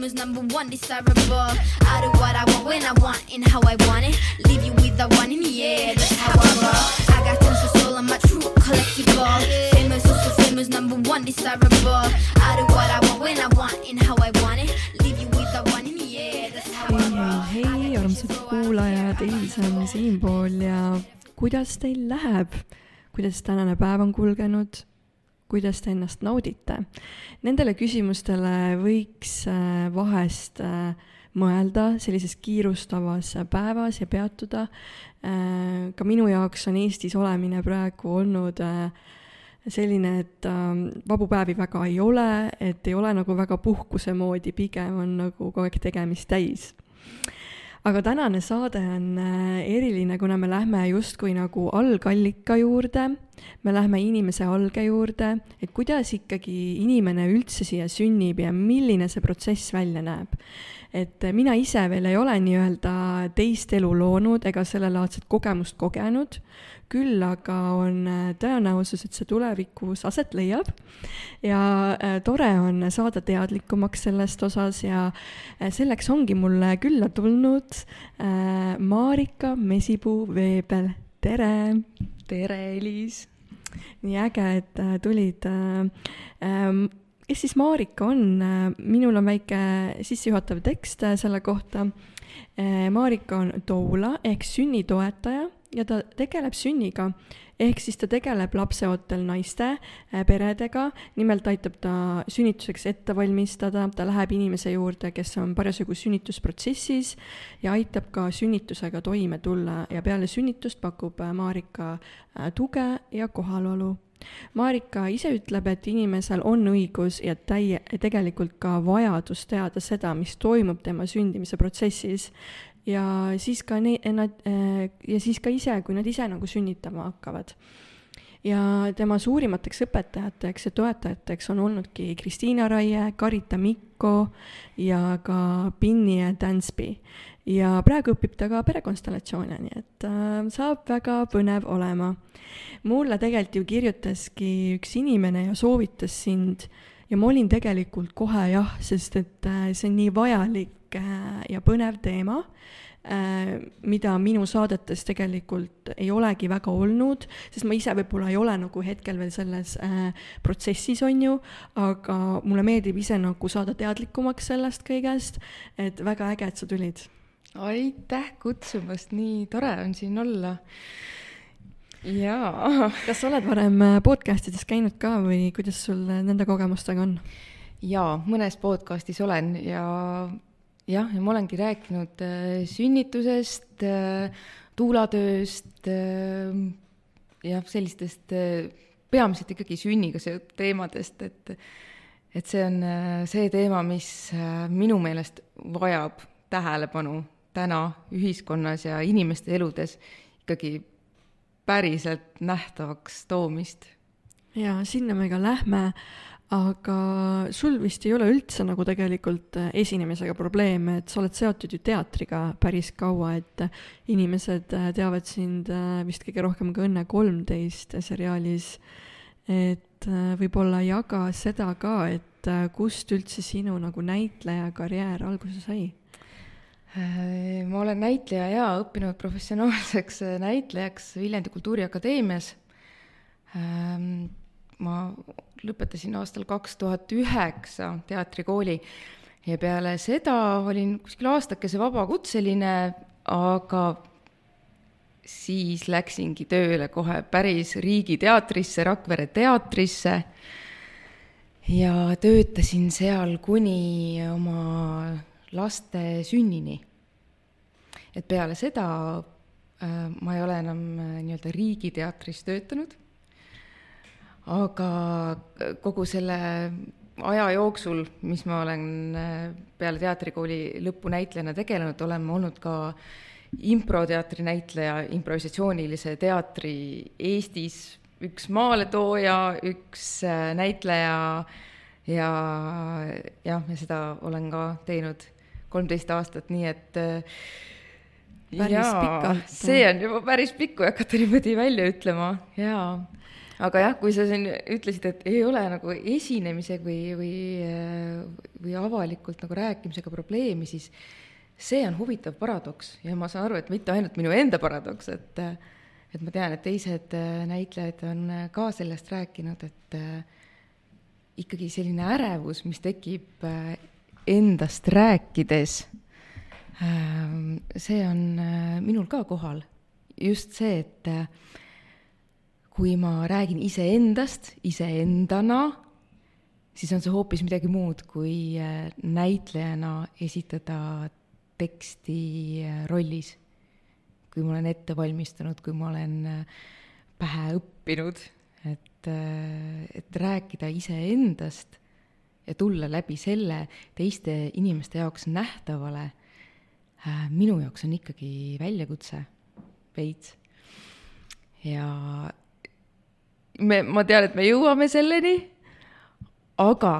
famous, number one, desirable. I do what I want when I want and how I want it. Leave you with the one in the air, that's how I roll. I got tons of soul, I'm a true collectible. Famous, also famous, number one, desirable. I do what I want when I want and how I want it. Leave you with the one in the air, that's how I roll. hei, hei, armsad kuulajad, Elisa on siinpool ja kuidas teil läheb? kuidas tänane päev on kulgenud? Kuidas te ennast naudite? Nendele küsimustele võiks äh, vahest äh, mõelda sellises kiirustavas päevas ja peatuda. ka minu jaoks on Eestis olemine praegu olnud äh, selline, et vabu päevi väga ei ole, et ei ole nagu väga puhkuse moodi, pigem on nagu kogu aeg tegemist täis aga tänane saade on äh, eriline, kuna me lähme justkui nagu algallika juurde, me lähme inimese alge juurde, et kuidas ikkagi inimene üldse siia sünnib ja milline see protsess välja näeb. et äh, mina ise veel ei ole nii-öelda teist elu loonud ega sellelaadset kogemust kogenud, küll aga on äh, tõenäosus, et see tulevikus aset leiab ja äh, tore on saada teadlikumaks sellest osas ja äh, selleks ongi mulle külla tulnud Marika Mesipuu-Veebel, tere! tere, Elis. nii äge, et tulid äh,. Ähm, kes siis Marika on minul on väike sissejuhatav tekst selle kohta. Marika on doula ehk sünnitoetaja ja ta tegeleb sünniga. Ehk siis ta tegeleb lapseootel naiste äh, peredega, nimelt aitab ta sünnituseks ette valmistada, ta läheb inimese juurde, kes on parasjagu sünnitusprotsessis ja aitab ka sünnitusega toime tulla. Ja peale sünnitust pakub äh, Marika äh, tuge ja kohalolu. Marika ise ütleb, et inimesel on õigus ja täie, tegelikult ka vajadus teada seda, mis toimub tema sündimise protsessis ja siis ka ne-, nad äh, ja siis ka ise, kui nad ise nagu sünnitama hakkavad. ja tema suurimateks õpetajateks ja toetajateks on olnudki Kristiina Raie, Karita Mikko ja ka Pinnie Dansby. ja praegu õpib ta ka perekonstellatsioone, nii et äh, saab väga põnev olema. mulle tegelikult ju kirjutaski üks inimene ja soovitas sind ja ma olin tegelikult kohe jah, sest et äh, see on nii vajalik äh, ja põnev teema äh, mida minu saadetes tegelikult ei olegi väga olnud, sest ma ise võib-olla ei ole nagu hetkel veel selles äh, protsessis, on ju, aga mulle meeldib ise nagu saada teadlikumaks sellest kõigest, et väga äge, et sa tulid. aitäh kutsumast, nii tore on siin olla. jaa, kas sa oled varem äh, podcast ides käinud ka või kuidas sul nende kogemustega on? jaa, mõnes podcastis olen ja jah, ja ma olengi rääkinud äh, sünnitusest äh,, tuulatööst äh,, jah, sellistest peamiselt ikkagi sünniga seotud teemadest, et et see on see teema, mis minu meelest vajab tähelepanu täna ühiskonnas ja inimeste eludes ikkagi päriselt nähtavaks toomist. Ja sinna me ka lähme, aga sul vist ei ole üldse nagu tegelikult äh, esinemisega probleeme, et sa oled seotud ju teatriga päris kaua, et äh, inimesed äh, teavad sind vist kõige rohkem ka Õnne kolmteist seriaalis. et võib-olla jaga seda ka, et kust üldse sinu nagu näitleja karjäär alguse sai? Ma olen näitleja ja õppinud professionaalseks näitlejaks Viljandi Kultuuriakadeemias. Ma lõpetasin aastal kaks tuhat üheksa teatrikooli ja peale seda olin kuskil aastakese vabakutseline, aga siis läksingi tööle kohe päris riigiteatrisse, Rakvere teatrisse ja töötasin seal kuni oma laste sünnini. et peale seda äh, ma ei ole enam äh, nii-öelda Riigiteatris töötanud, aga kogu selle aja jooksul, mis ma olen äh, peale teatrikooli lõppu näitlejana tegelenud, olen ma olnud ka improteatri näitleja, improvisatsioonilise teatri Eestis üks maaletooja, üks äh, näitleja ja jah, ja seda olen ka teinud kolmteist aastat, nii et äh, Päris pikalt. see on juba päris pikk, kui hakata niimoodi välja ütlema, jaa. Aga jah, kui sa siin ütlesid, et ei ole nagu esinemise või, või, või avalikult nagu rääkimisega probleemi, siis see on huvitav paradoks ja ma saan aru, et mitte ainult minu enda paradoks, et et ma tean, et teised näitlejad on ka sellest rääkinud, et ikkagi selline ärevus, mis tekib endast rääkides, see on minul ka kohal. just see, et kui ma räägin iseendast iseendana, siis on see hoopis midagi muud, kui äh, näitlejana esitada teksti äh, rollis. kui ma olen ette valmistanud, kui ma olen äh, pähe õppinud, et, et rääkida iseendast ja tulla läbi selle teiste inimeste jaoks nähtavale, minu jaoks on ikkagi väljakutse veits. ja, me, ma tean, et me jõuame selleni, aga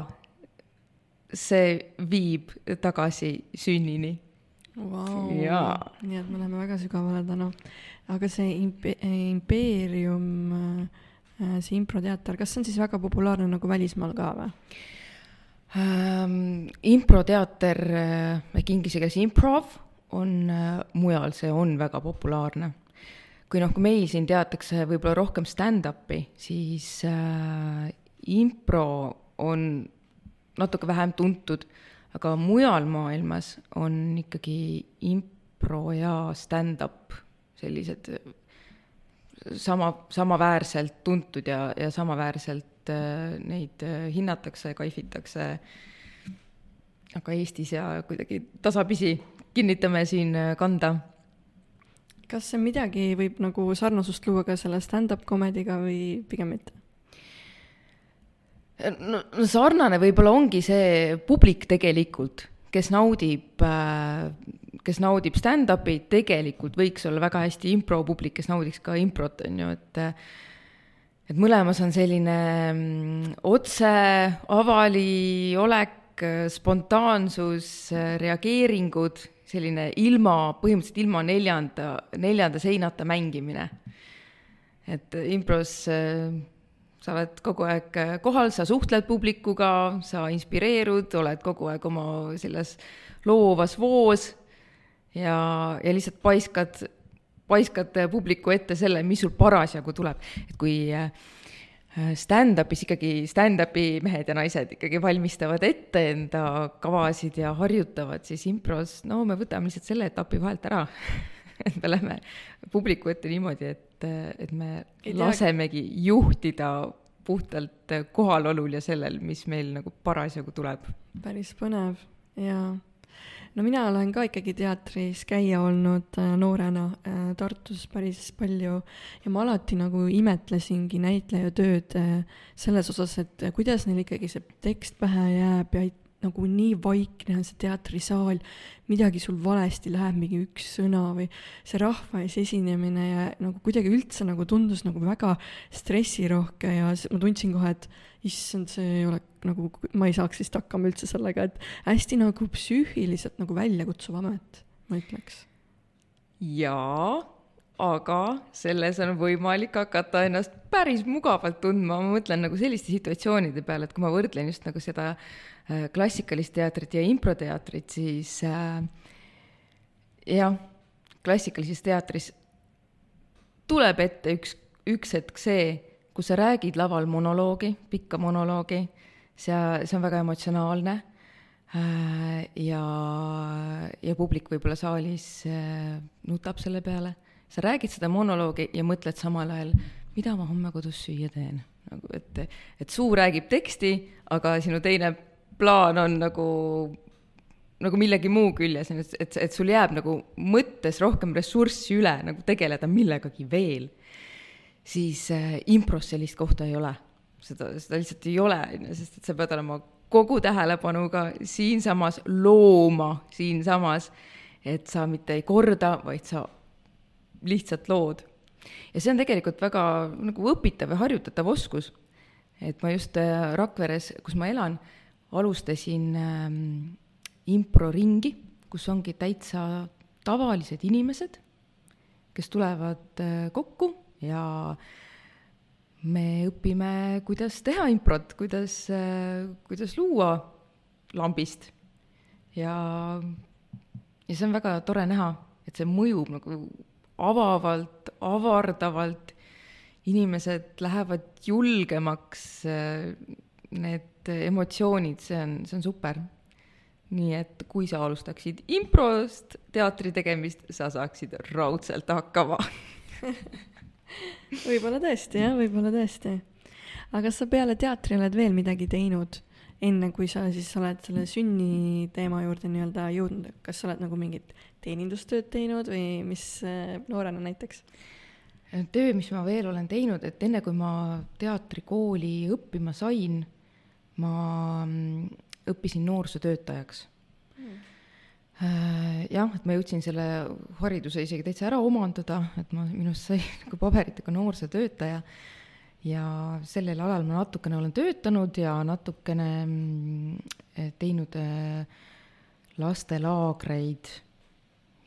see viib tagasi sünnini wow.. nii et me läheme väga sügavale täna. aga see impe-, impeerium, äh, see improteater, kas see on siis väga populaarne nagu välismaal ka või ähm,? improteater ehk inglise keeles improv on äh, mujal, see on väga populaarne kui noh, kui meil siin teatakse võib-olla rohkem stand-up'i, siis äh, impro on natuke vähem tuntud, aga mujal maailmas on ikkagi impro ja stand-up sellised sama, samaväärselt tuntud ja, ja samaväärselt äh, neid äh, hinnatakse, kaifitakse. aga Eestis ja kuidagi tasapisi kinnitame siin äh, kanda kas see midagi võib nagu sarnasust luua ka selle stand-up comedy'ga või pigem mitte? no sarnane võib-olla ongi see publik tegelikult, kes naudib, äh, kes naudib stand-up'i, tegelikult võiks olla väga hästi impro publik, kes naudiks ka improt, on ju, et et mõlemas on selline mm, otse, avali olek, spontaansus, reageeringud selline ilma, põhimõtteliselt ilma neljanda, neljanda seinata mängimine. et impros äh, sa oled kogu aeg äh, kohal, sa suhtled publikuga, sa inspireerud, oled kogu aeg oma selles loovas voos ja, ja lihtsalt paiskad, paiskad publiku ette selle, mis sul parasjagu tuleb. et kui äh, stand-up'is ikkagi, stand-up'i mehed ja naised ikkagi valmistavad ette enda kavasid ja harjutavad, siis impros, no me võtame lihtsalt selle etapi vahelt ära. Et me lähme publiku ette niimoodi, et, et me Ei lasemegi juhtida puhtalt kohalolul ja sellel, mis meil nagu parasjagu tuleb. päris põnev, jaa no mina olen ka ikkagi teatris käia olnud äh, noorena äh, Tartus päris palju. Ja ma alati nagu imetlesingi näitleja tööd äh, selles osas, et kuidas neil ikkagi see tekst pähe jääb ja nagu nii vaikne on see teatrisaal, midagi sul valesti läheb, mingi üks sõna või see rahva ees esinemine ja nagu kuidagi üldse nagu tundus nagu väga stressirohke ja ma tundsin kohe, et issand, see ei ole nagu, ma ei saaks vist hakkama üldse sellega, et hästi nagu psüühiliselt nagu väljakutsuv amet, ma ütleks. jaa aga selles on võimalik hakata ennast päris mugavalt tundma, ma mõtlen nagu selliste situatsioonide peale, et kui ma võrdlen just nagu seda klassikalist teatrit ja improteatrit, siis äh, jah, klassikalises teatris tuleb ette üks, üks hetk see, kus sa räägid laval monoloogi, pikka monoloogi, see, see on väga emotsionaalne äh, ja, ja publik võib-olla saalis äh, nutab selle peale sa räägid seda monoloogi ja mõtled samal ajal, mida ma homme kodus süüa teen. nagu et, et suu räägib teksti, aga sinu teine plaan on nagu, nagu millegi muu küljes, et, et, et sul jääb nagu mõttes rohkem ressurssi üle nagu tegeleda millegagi veel. siis äh, impros sellist kohta ei ole. seda, seda lihtsalt ei ole, on ju, sest et sa pead olema kogu tähelepanuga siinsamas, looma siinsamas, et sa mitte ei korda, vaid sa lihtsalt lood. ja see on tegelikult väga nagu õpitav ja harjutatav oskus. et ma just äh, Rakveres, kus ma elan, alustasin ähm, improringi, kus ongi täitsa tavalised inimesed, kes tulevad äh, kokku ja me õpime, kuidas teha improt, kuidas, kuidas luua lambist. ja, ja see on väga tore näha, et see mõjub nagu avavalt, avardavalt, inimesed lähevad julgemaks, need emotsioonid, see on, see on super. nii et kui sa alustaksid improst teatri tegemist, sa saaksid raudselt hakkama võib-olla tõesti jah, võib-olla tõesti. aga kas sa peale teatri oled veel midagi teinud, enne kui sa siis oled selle sünni teema juurde nii-öelda jõudnud, kas sa oled nagu mingit teenindustööd teinud või mis äh, noorena näiteks? töö, mis ma veel olen teinud, et enne kui ma teatrikooli õppima sain, ma mm, õppisin noorsootöötajaks mm jah, et ma jõudsin selle hariduse isegi täitsa ära omandada, et ma, minust sai nagu paberitega noorsootöötaja. ja sellel alal ma natukene olen töötanud ja natukene mm, teinud äh, lastelaagreid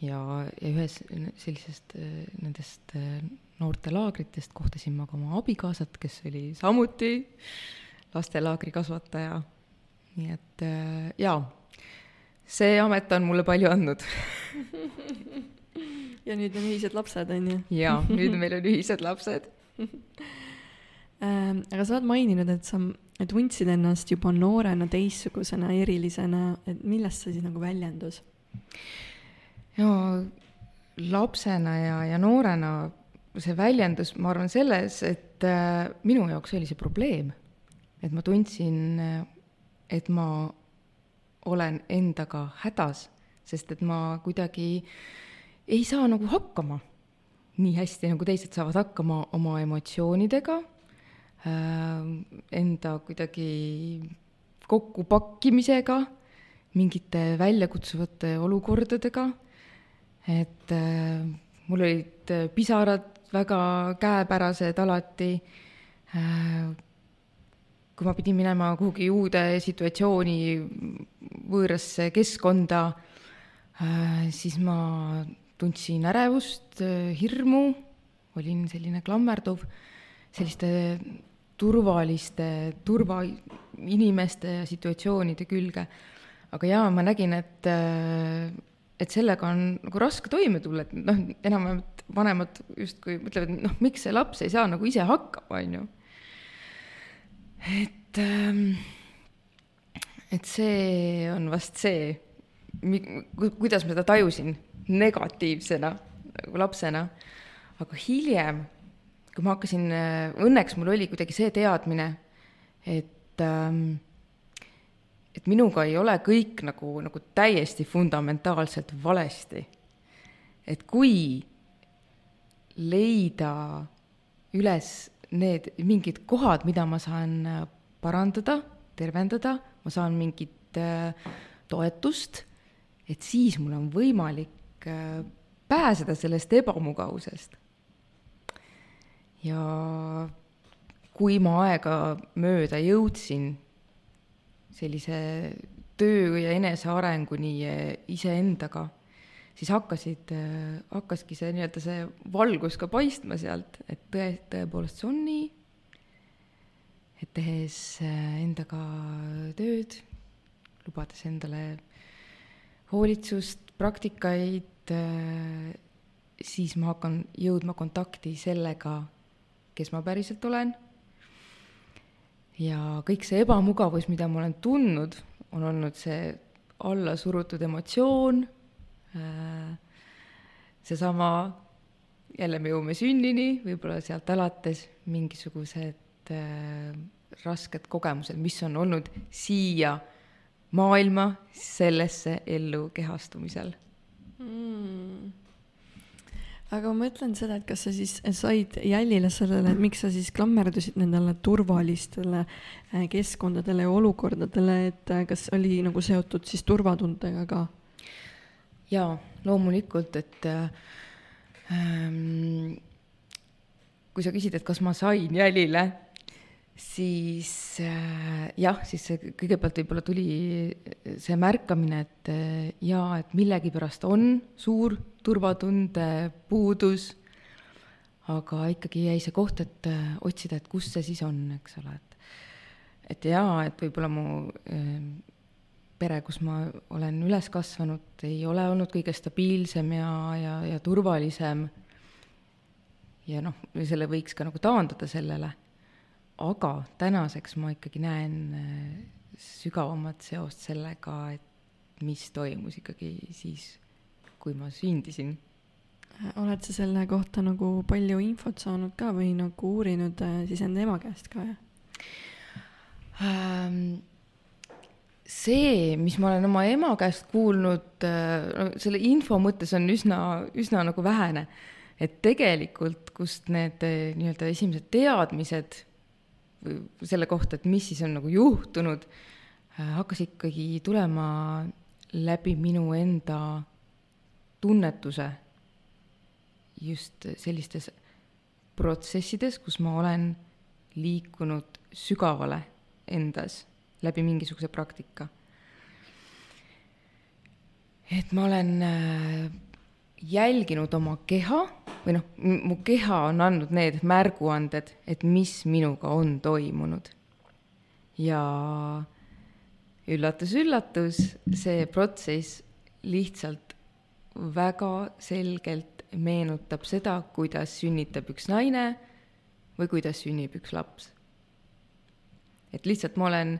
ja, ja ühes sellisest äh, nendest äh, noortelaagritest kohtasin ma ka oma abikaasat, kes oli samuti lastelaagri kasvataja. nii et jaa see amet on mulle palju andnud ja nüüd on ühised lapsed, on ju? jaa, nüüd meil on ühised lapsed ähm, aga sa oled maininud, et sa tundsid ennast juba noorena teistsugusena, erilisena, et millest see siis nagu väljendus? no lapsena ja, ja noorena see väljendus, ma arvan, selles, et äh, minu jaoks oli see probleem. Et ma tundsin, et ma olen endaga hädas, sest et ma kuidagi ei saa nagu hakkama nii hästi, nagu teised saavad hakkama oma emotsioonidega äh,, enda kuidagi kokkupakkimisega, mingite väljakutsuvate olukordadega, et äh, mul olid pisarad väga käepärased alati äh,, kui ma pidin minema kuhugi uude situatsiooni, võõrasse keskkonda, äh, siis ma tundsin ärevust, hirmu, olin selline klammerduv selliste turvaliste, turvainimeste ja situatsioonide külge. aga jaa, ma nägin, et, äh, et sellega on nagu raske toime tulla, et noh, enam-vähemalt vanemad justkui mõtlevad, et noh, miks see laps ei saa nagu ise hakkama, on ju et, ähm, et see on vast see, kuidas ma seda tajusin negatiivsena nagu lapsena. aga hiljem, kui ma hakkasin, äh, õnneks mul oli kuidagi see teadmine, et ähm, et minuga ei ole kõik nagu, nagu täiesti fundamentaalselt valesti. et kui leida üles need mingid kohad, mida ma saan äh, parandada, tervendada, ma saan mingit äh, toetust, et siis mul on võimalik äh, pääseda sellest ebamugavusest. ja kui ma aegamööda jõudsin sellise töö ja enesearenguni iseendaga siis hakkasid, hakkaski see nii-öelda see valgus ka paistma sealt, et tõe, tõepoolest see on nii, et tehes äh, endaga tööd, lubades endale hoolitsust, praktikaid, äh, siis ma hakkan jõudma kontakti sellega, kes ma päriselt olen. ja kõik see ebamugavus, mida ma olen tundnud, on olnud see allasurutud emotsioon Äh, seesama, jälle me jõuame sünnini, võib-olla sealt alates mingisugused äh, rasked kogemused, mis on olnud siia maailma sellesse ellu kehastumisel mm. aga ma mõtlen seda, et kas sa siis said jälile sellele, et miks sa siis klammerdusid nendele turvalistele äh, keskkondadele ja olukordadele, et kas oli nagu seotud siis turvatundega ka? Jaa, loomulikult, et ähm, kui sa küsid, et kas ma sain jälile, siis äh, jah, siis see kõigepealt võib-olla tuli see märkamine, et äh, jaa, et millegipärast on suur turvatunde puudus, aga ikkagi jäi see koht, et äh, otsida, et kus see siis on, eks ole, et et jaa, et võib-olla mu äh, pere, kus ma olen üles kasvanud, ei ole olnud kõige stabiilsem ja, ja, ja turvalisem. ja noh, selle võiks ka nagu taandada sellele. aga tänaseks ma ikkagi näen äh, sügavamat seost sellega, et mis toimus ikkagi siis, kui ma sündisin oled sa selle kohta nagu palju infot saanud ka või nagu uurinud äh, siis enda ema käest ka, jah ähm,? See, mis ma olen oma ema käest kuulnud äh,, selle info mõttes on üsna, üsna nagu vähene. et tegelikult, kust need äh, nii-öelda esimesed teadmised selle kohta, et mis siis on nagu juhtunud äh,, hakkas ikkagi tulema läbi minu enda tunnetuse just sellistes protsessides, kus ma olen liikunud sügavale endas läbi mingisuguse praktika. et ma olen äh, jälginud oma keha või noh, mu keha on andnud need märguanded, et mis minuga on toimunud. ja üllatus-üllatus, see protsess lihtsalt väga selgelt meenutab seda, kuidas sünnitab üks naine või kuidas sünnib üks laps. Et lihtsalt ma olen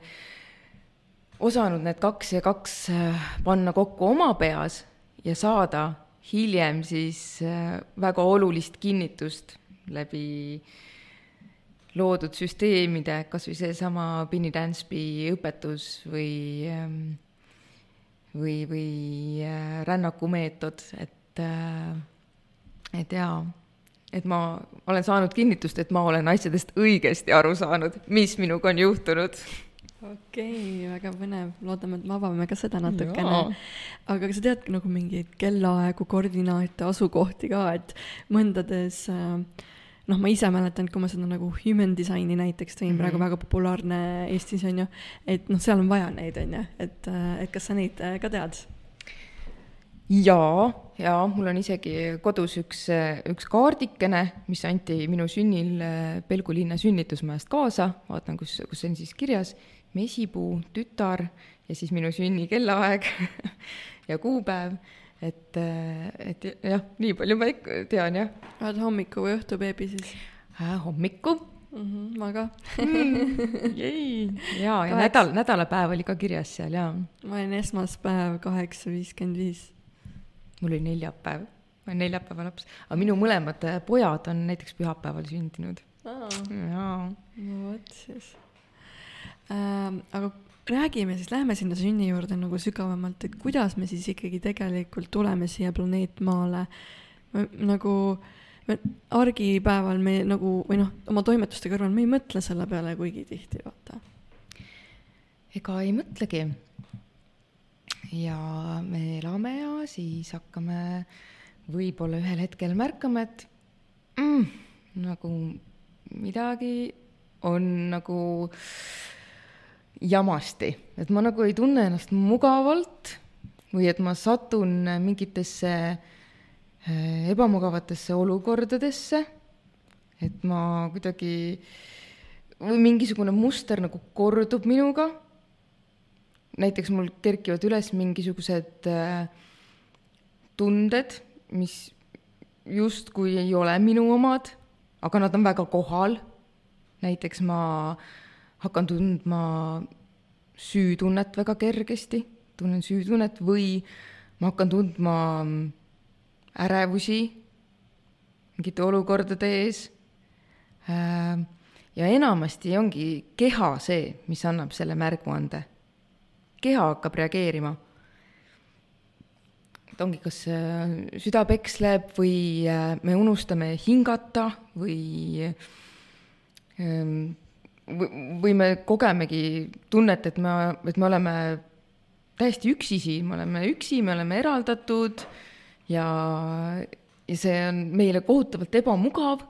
osanud need kaks ja kaks äh, panna kokku oma peas ja saada hiljem siis äh, väga olulist kinnitust läbi loodud süsteemide, kas või seesama Binny Dansby õpetus või, ähm, või, või äh, rännakumeetod, et et jaa, et ma olen saanud kinnitust, et ma olen asjadest õigesti aru saanud, mis minuga on juhtunud. okei okay,, väga põnev, loodame, et me avame ka seda natukene. aga kas sa tead nagu mingeid kellaaegu, koordinaate, asukohti ka, et mõndades äh, noh, ma ise mäletan, kui ma seda nagu human design'i näiteks tõin mm, -hmm. praegu väga populaarne Eestis on ju, et noh, seal on vaja neid, on ju, et, äh, et kas sa neid äh, ka tead? Jaa, jaa, mul on isegi kodus üks, üks kaardikene, mis anti minu sünnil äh, Pelgu linna sünnitusmajast kaasa, vaatan, kus, kus on siis kirjas mesipuu, tütar ja siis minu sünni kellaaeg ja kuupäev, et, äh, et jah, nii palju ma ikka tean, jah. oled hommiku või õhtubeebi siis äh,? hommiku mm. -hmm, ma ka mm,. jaa, ja nädal, nädalapäev oli ka kirjas seal, jaa. ma olin esmaspäev kaheksa viiskümmend viis mul oli neljapäev, ma olen neljapäeva laps, aga minu mõlemad äh, pojad on näiteks pühapäeval sündinud. jaa. no vot siis ähm,. aga räägime siis, lähme sinna sünni juurde nagu sügavamalt, et kuidas me siis ikkagi tegelikult tuleme siia planeet Maale. nagu me argipäeval me nagu või noh, oma toimetuste kõrval me ei mõtle selle peale kuigi tihti, vaata. ega ei mõtlegi ja me elame ja siis hakkame võib-olla ühel hetkel märkama, et mm, nagu midagi on nagu jamasti, et ma nagu ei tunne ennast mugavalt või et ma satun mingitesse äh, ebamugavatesse olukordadesse, et ma kuidagi, või mingisugune muster nagu kordub minuga näiteks mul kerkivad üles mingisugused äh, tunded, mis justkui ei ole minu omad, aga nad on väga kohal. näiteks ma hakkan tundma süütunnet väga kergesti, tunnen süütunnet või ma hakkan tundma ärevusi mingite olukordade ees. Äh, ja enamasti ongi keha see, mis annab selle märguande keha hakkab reageerima. et ongi, kas äh, süda peksleb või äh, me unustame hingata või ähm, või me kogemegi tunnet, et me, et me oleme täiesti üksi siin, me oleme üksi, me oleme eraldatud ja, ja see on meile kohutavalt ebamugav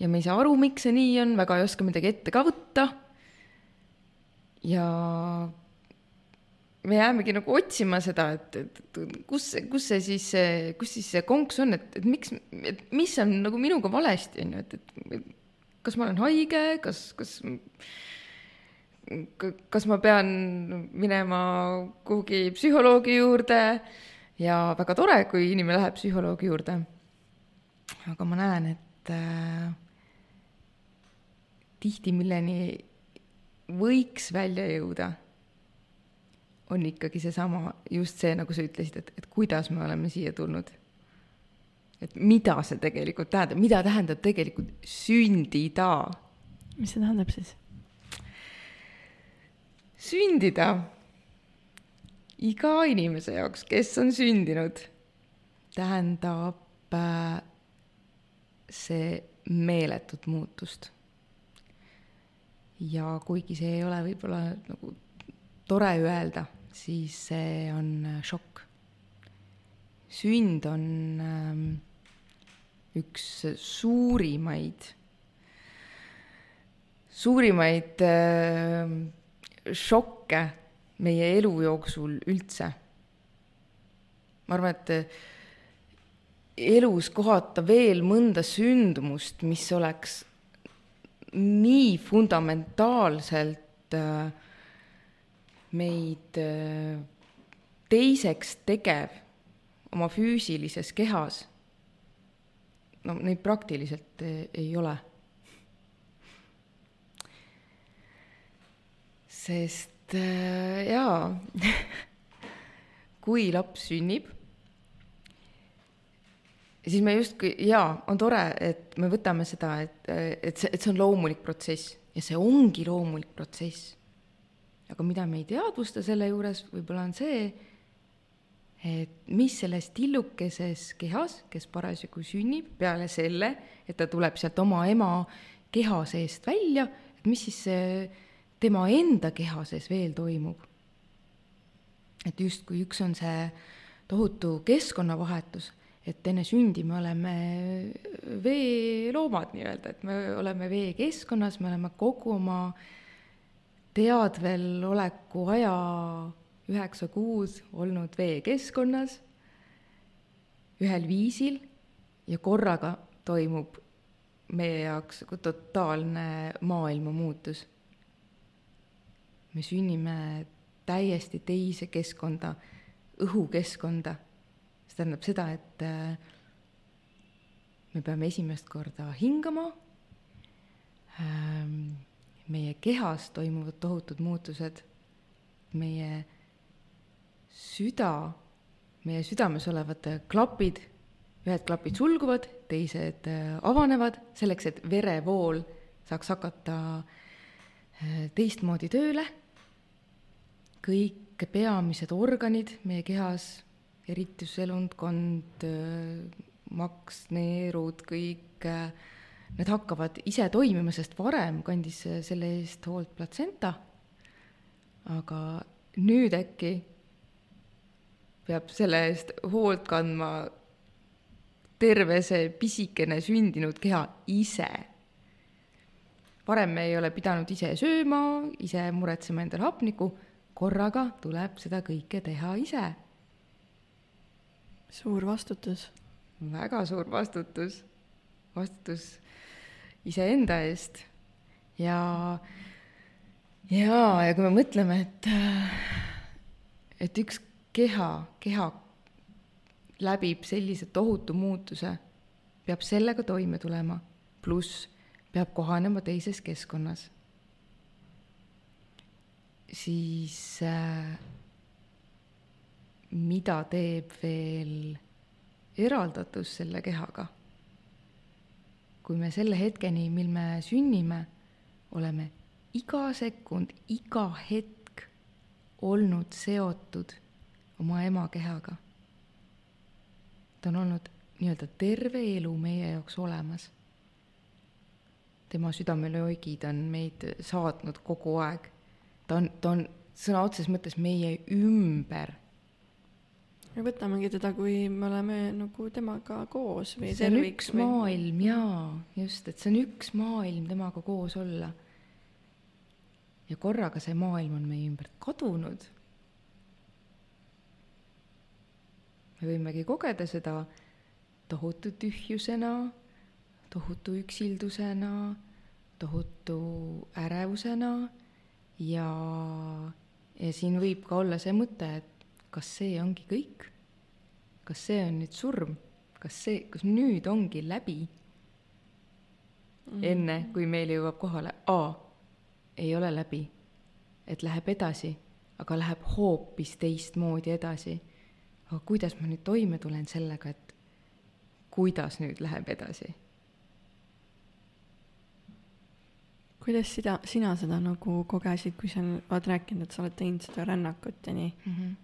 ja me ei saa aru, miks see nii on, väga ei oska midagi ette ka võtta. ja me jäämegi nagu otsima seda, et, et, et kus, kus see siis, kus siis see konks on, et, et miks, et mis on nagu minuga valesti, on ju, et, et kas ma olen haige, kas, kas kas ma pean minema kuhugi psühholoogi juurde ja väga tore, kui inimene läheb psühholoogi juurde. aga ma näen, et äh, tihti milleni võiks välja jõuda, on ikkagi seesama, just see, nagu sa ütlesid, et, et kuidas me oleme siia tulnud. et mida see tegelikult tähendab, mida tähendab tegelikult sündida. mis see tähendab siis? sündida iga inimese jaoks, kes on sündinud, tähendab äh, see meeletut muutust. ja kuigi see ei ole võib-olla nagu tore öelda, siis see on äh, šokk. sünd on ähm, üks suurimaid, suurimaid äh, šokke meie elu jooksul üldse. ma arvan, et äh, elus kohata veel mõnda sündmust, mis oleks nii fundamentaalselt äh, meid äh, teiseks tegev oma füüsilises kehas, no neid praktiliselt ei ole sest äh, jaa kui laps sünnib, siis me justkui, jaa, on tore, et me võtame seda, et, et see, et see on loomulik protsess ja see ongi loomulik protsess. Aga mida me ei teadvusta selle juures võib-olla on see, et mis selles tillukeses kehas, kes parasjagu sünnib, peale selle, et ta tuleb sealt oma ema keha seest välja, et mis siis tema enda keha sees veel toimub. et justkui üks on see tohutu keskkonnavahetus, et enne sündi me oleme veeloomad nii-öelda, et me oleme veekeskkonnas, me oleme kogu oma teadvel oleku aja üheksa kuud olnud veekeskkonnas ühel viisil ja korraga toimub meie jaoks totaalne maailma muutus me sünnime täiesti teise keskkonda, õhukeskkonda. see tähendab seda, et äh, me peame esimest korda hingama. Ähm, meie kehas toimuvad tohutud muutused. meie süda, meie südames olevad klapid, ühed klapid sulguvad, teised äh, avanevad selleks, et verevool saaks hakata äh, teistmoodi tööle kõik peamised organid meie kehas, erituselundkond, maks, neerud, kõik, need hakkavad ise toimima, sest varem kandis selle eest hoolt platsenta. aga nüüd äkki peab selle eest hoolt kandma terve see pisikene sündinud keha ise. varem me ei ole pidanud ise sööma, ise muretsema endale hapnikku korraga tuleb seda kõike teha ise. suur vastutus. väga suur vastutus, vastutus iseenda eest ja, ja, ja kui me mõtleme, et, et üks keha, keha läbib sellise tohutu muutuse, peab sellega toime tulema, pluss peab kohanema teises keskkonnas siis äh, mida teeb veel eraldatus selle kehaga? Kui me selle hetkeni, mil me sünnime, oleme iga sekund, iga hetk olnud seotud oma ema kehaga. ta on olnud nii-öelda terve elu meie jaoks olemas. tema südamelöögid on meid saatnud kogu aeg ta on, ta on sõna otseses mõttes meie ümber. Ja võtamegi teda, kui me oleme nagu temaga koos või see on üks või... maailm jaa, just, et see on üks maailm temaga koos olla. ja korraga see maailm on meie ümbert kadunud. me võimegi kogeda seda tohutu tühjusena, tohutu üksildusena, tohutu ärevusena ja, ja siin võib ka olla see mõte, et kas see ongi kõik? kas see on nüüd surm? kas see, kas nüüd ongi läbi mm.? enne, kui meile jõuab kohale, aa, ei ole läbi, et läheb edasi, aga läheb hoopis teistmoodi edasi. aga kuidas ma nüüd toime tulen sellega, et kuidas nüüd läheb edasi? kuidas sida, sina seda nagu kogesid, kui sa oled rääkinud, et sa oled teinud seda rännakut ja nii mm? -hmm.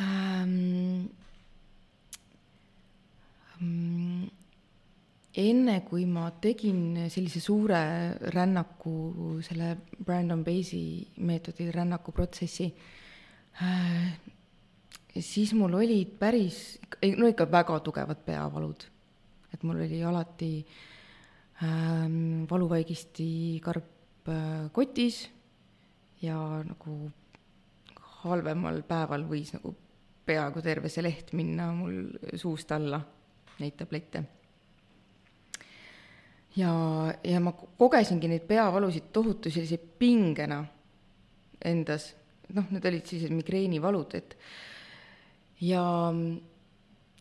Um, um, enne kui ma tegin sellise suure rännaku, selle Brandon Basie meetodi rännakuprotsessi äh,, siis mul olid päris, no ikka väga tugevad peavalud. et mul oli alati ähm, valuvaigisti karp äh, kotis ja nagu halvemal päeval võis nagu peaaegu terve see leht minna mul suust alla, neid tablette. ja, ja ma kogesingi neid peavalusid tohutu sellise pingena endas, noh, need olid sellised migreenivalud, et ja,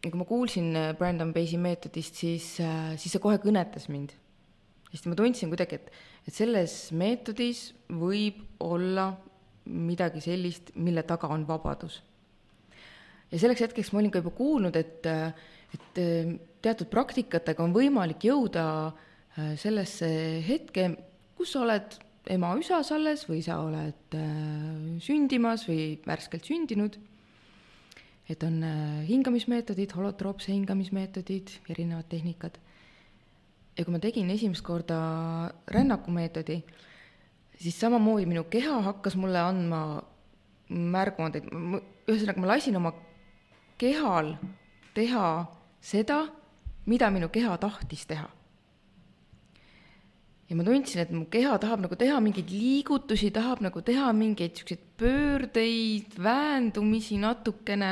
ja kui ma kuulsin äh, Brandon Basie meetodist, siis, äh, siis see kohe kõnetas mind. sest ma tundsin kuidagi, et, et selles meetodis võib olla midagi sellist, mille taga on vabadus. Ja selleks hetkeks ma olin ka juba kuulnud, et, et äh, teatud praktikatega on võimalik jõuda sellesse hetke, kus sa oled ema-üsas alles või sa oled sündimas või värskelt sündinud et on hingamismeetodid, holotroopse hingamismeetodid, erinevad tehnikad. ja kui ma tegin esimest korda rännakumeetodi, siis samamoodi minu keha hakkas mulle andma märguandeid, ühesõnaga ma lasin oma kehal teha seda, mida minu keha tahtis teha ja ma tundsin, et mu keha tahab nagu teha mingeid liigutusi, tahab nagu teha mingeid siukseid pöördeid, väändumisi natukene.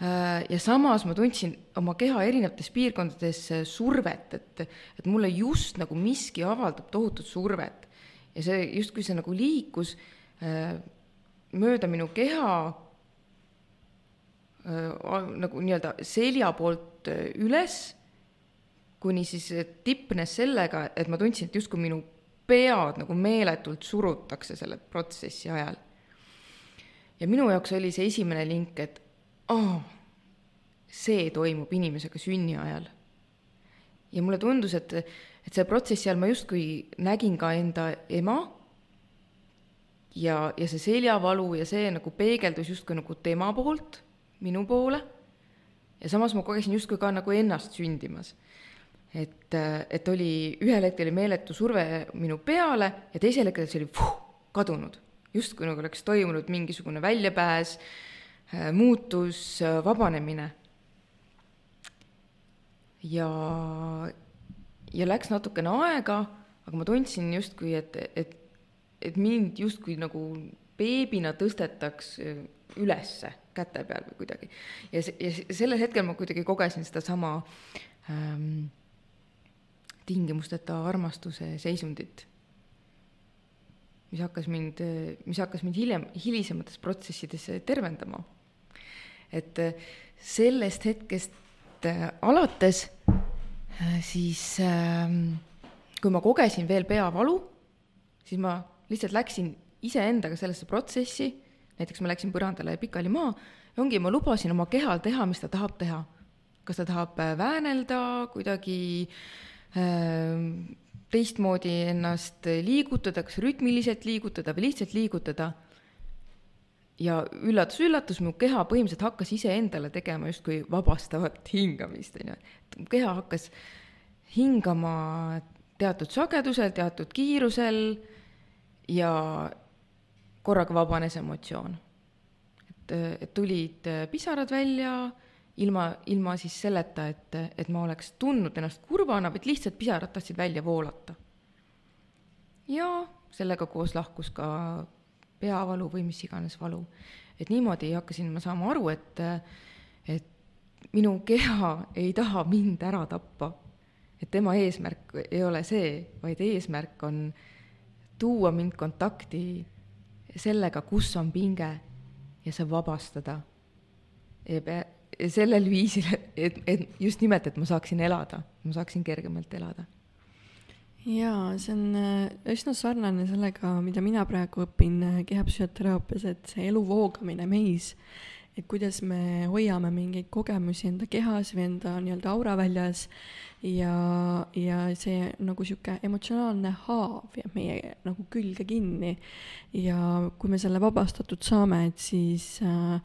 Äh, ja samas ma tundsin oma keha erinevates piirkondades äh, survet, et, et mulle just nagu miski avaldab tohutut survet. ja see justkui see nagu liikus äh, mööda minu keha nagu nii-öelda selja poolt üles kuni siis tippnes sellega, et ma tundsin, et justkui minu pead nagu meeletult surutakse selle protsessi ajal. ja minu jaoks oli see esimene link, et aa see toimub inimesega sünni ajal. ja mulle tundus, et, et selle protsessi ajal ma justkui nägin ka enda ema ja, ja see seljavalu ja see nagu peegeldus justkui nagu tema poolt minu poole. ja samas ma kogesin justkui ka nagu ennast sündimas et, et oli, ühel hetkel oli meeletu surve minu peale ja teisel hetkel see oli puh, kadunud. justkui nagu oleks toimunud mingisugune väljapääs, muutus, vabanemine. ja, ja läks natukene aega, aga ma tundsin justkui, et, et, et mind justkui nagu beebina tõstetaks ülesse käte peal või kuidagi. ja, ja sellel hetkel ma kuidagi kogesin sedasama ähm, tingimusteta armastuse seisundit, mis hakkas mind, mis hakkas mind hiljem, hilisemates protsessides tervendama. et sellest hetkest alates siis kui ma kogesin veel peavalu, siis ma lihtsalt läksin iseendaga sellesse protsessi, näiteks ma läksin põrandale pikali maha, ja ongi, ma lubasin oma kehal teha, mis ta tahab teha. kas ta tahab väänelda, kuidagi äh, Ehm, teistmoodi ennast liigutada, kas rütmiliselt liigutada või lihtsalt liigutada. ja üllatus-üllatus, mu keha põhimõtteliselt hakkas iseendale tegema justkui vabastavat hingamist, on ju, et mu keha hakkas hingama teatud sagedusel, teatud kiirusel ja korraga vabanes emotsioon. et, et tulid pisarad välja ilma, ilma siis selleta, et, et ma oleks tundnud ennast kurvana, vaid lihtsalt pisarad tahtsid välja voolata. ja sellega koos lahkus ka peavalu või mis iganes valu. et niimoodi hakkasin ma saama aru, et, et minu keha ei taha mind ära tappa. et tema eesmärk ei ole see, vaid eesmärk on tuua mind kontakti sellega, kus on pinge ja see vabastada. sellel viisil, et, et just nimelt, et ma saaksin elada, ma saaksin kergemalt elada jaa, see on äh, üsna sarnane sellega, mida mina praegu õpin äh, kehapsühhoteraapias, et see elu voogamine meis, et kuidas me hoiame mingeid kogemusi enda kehas või enda nii-öelda aura väljas ja, ja see nagu sihuke emotsionaalne haav jääb meie nagu külge kinni. ja kui me selle vabastatud saame, et siis äh,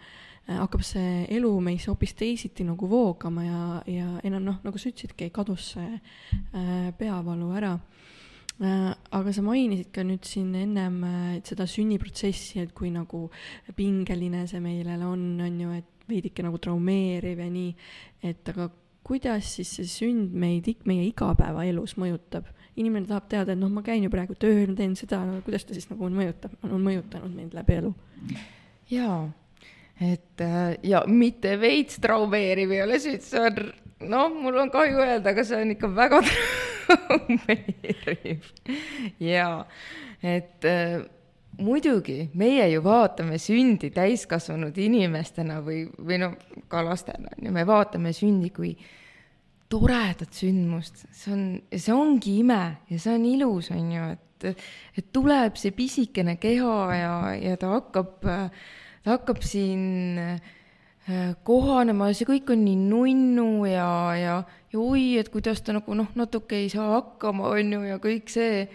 hakkab see elu meis hoopis teisiti nagu voogama ja, ja enam noh, nagu sa ütlesidki, kadus see äh, peavalu ära. Aga sa mainisid ka nüüd siin ennem äh, seda sünniprotsessi, et kui nagu pingeline see meile on, on ju, et veidike nagu traumeeriv ja nii, et aga kuidas siis see sünd meid, meie igapäevaelus mõjutab? inimene tahab teada, et noh, ma käin ju praegu tööl, teen seda, kuidas ta siis nagu mõjutab, on mõjutanud meid läbi elu? jaa et äh, ja mitte veits traumeeriv ei ole süüd, see on, noh, mul on kahju öelda, aga see on ikka väga traumeeriv. jaa, et äh, muidugi, meie ju vaatame sündi täiskasvanud inimestena või, või no ka lastena, on ju, me vaatame sündi kui toredat sündmust, see on, see ongi ime ja see on ilus, on ju, et, et tuleb see pisikene keha ja, ja ta hakkab ta hakkab siin äh, kohanema ja kõik on nii nunnu ja, ja, ja oi, et kuidas ta nagu noh, natuke ei saa hakkama, on ju, ja kõik see.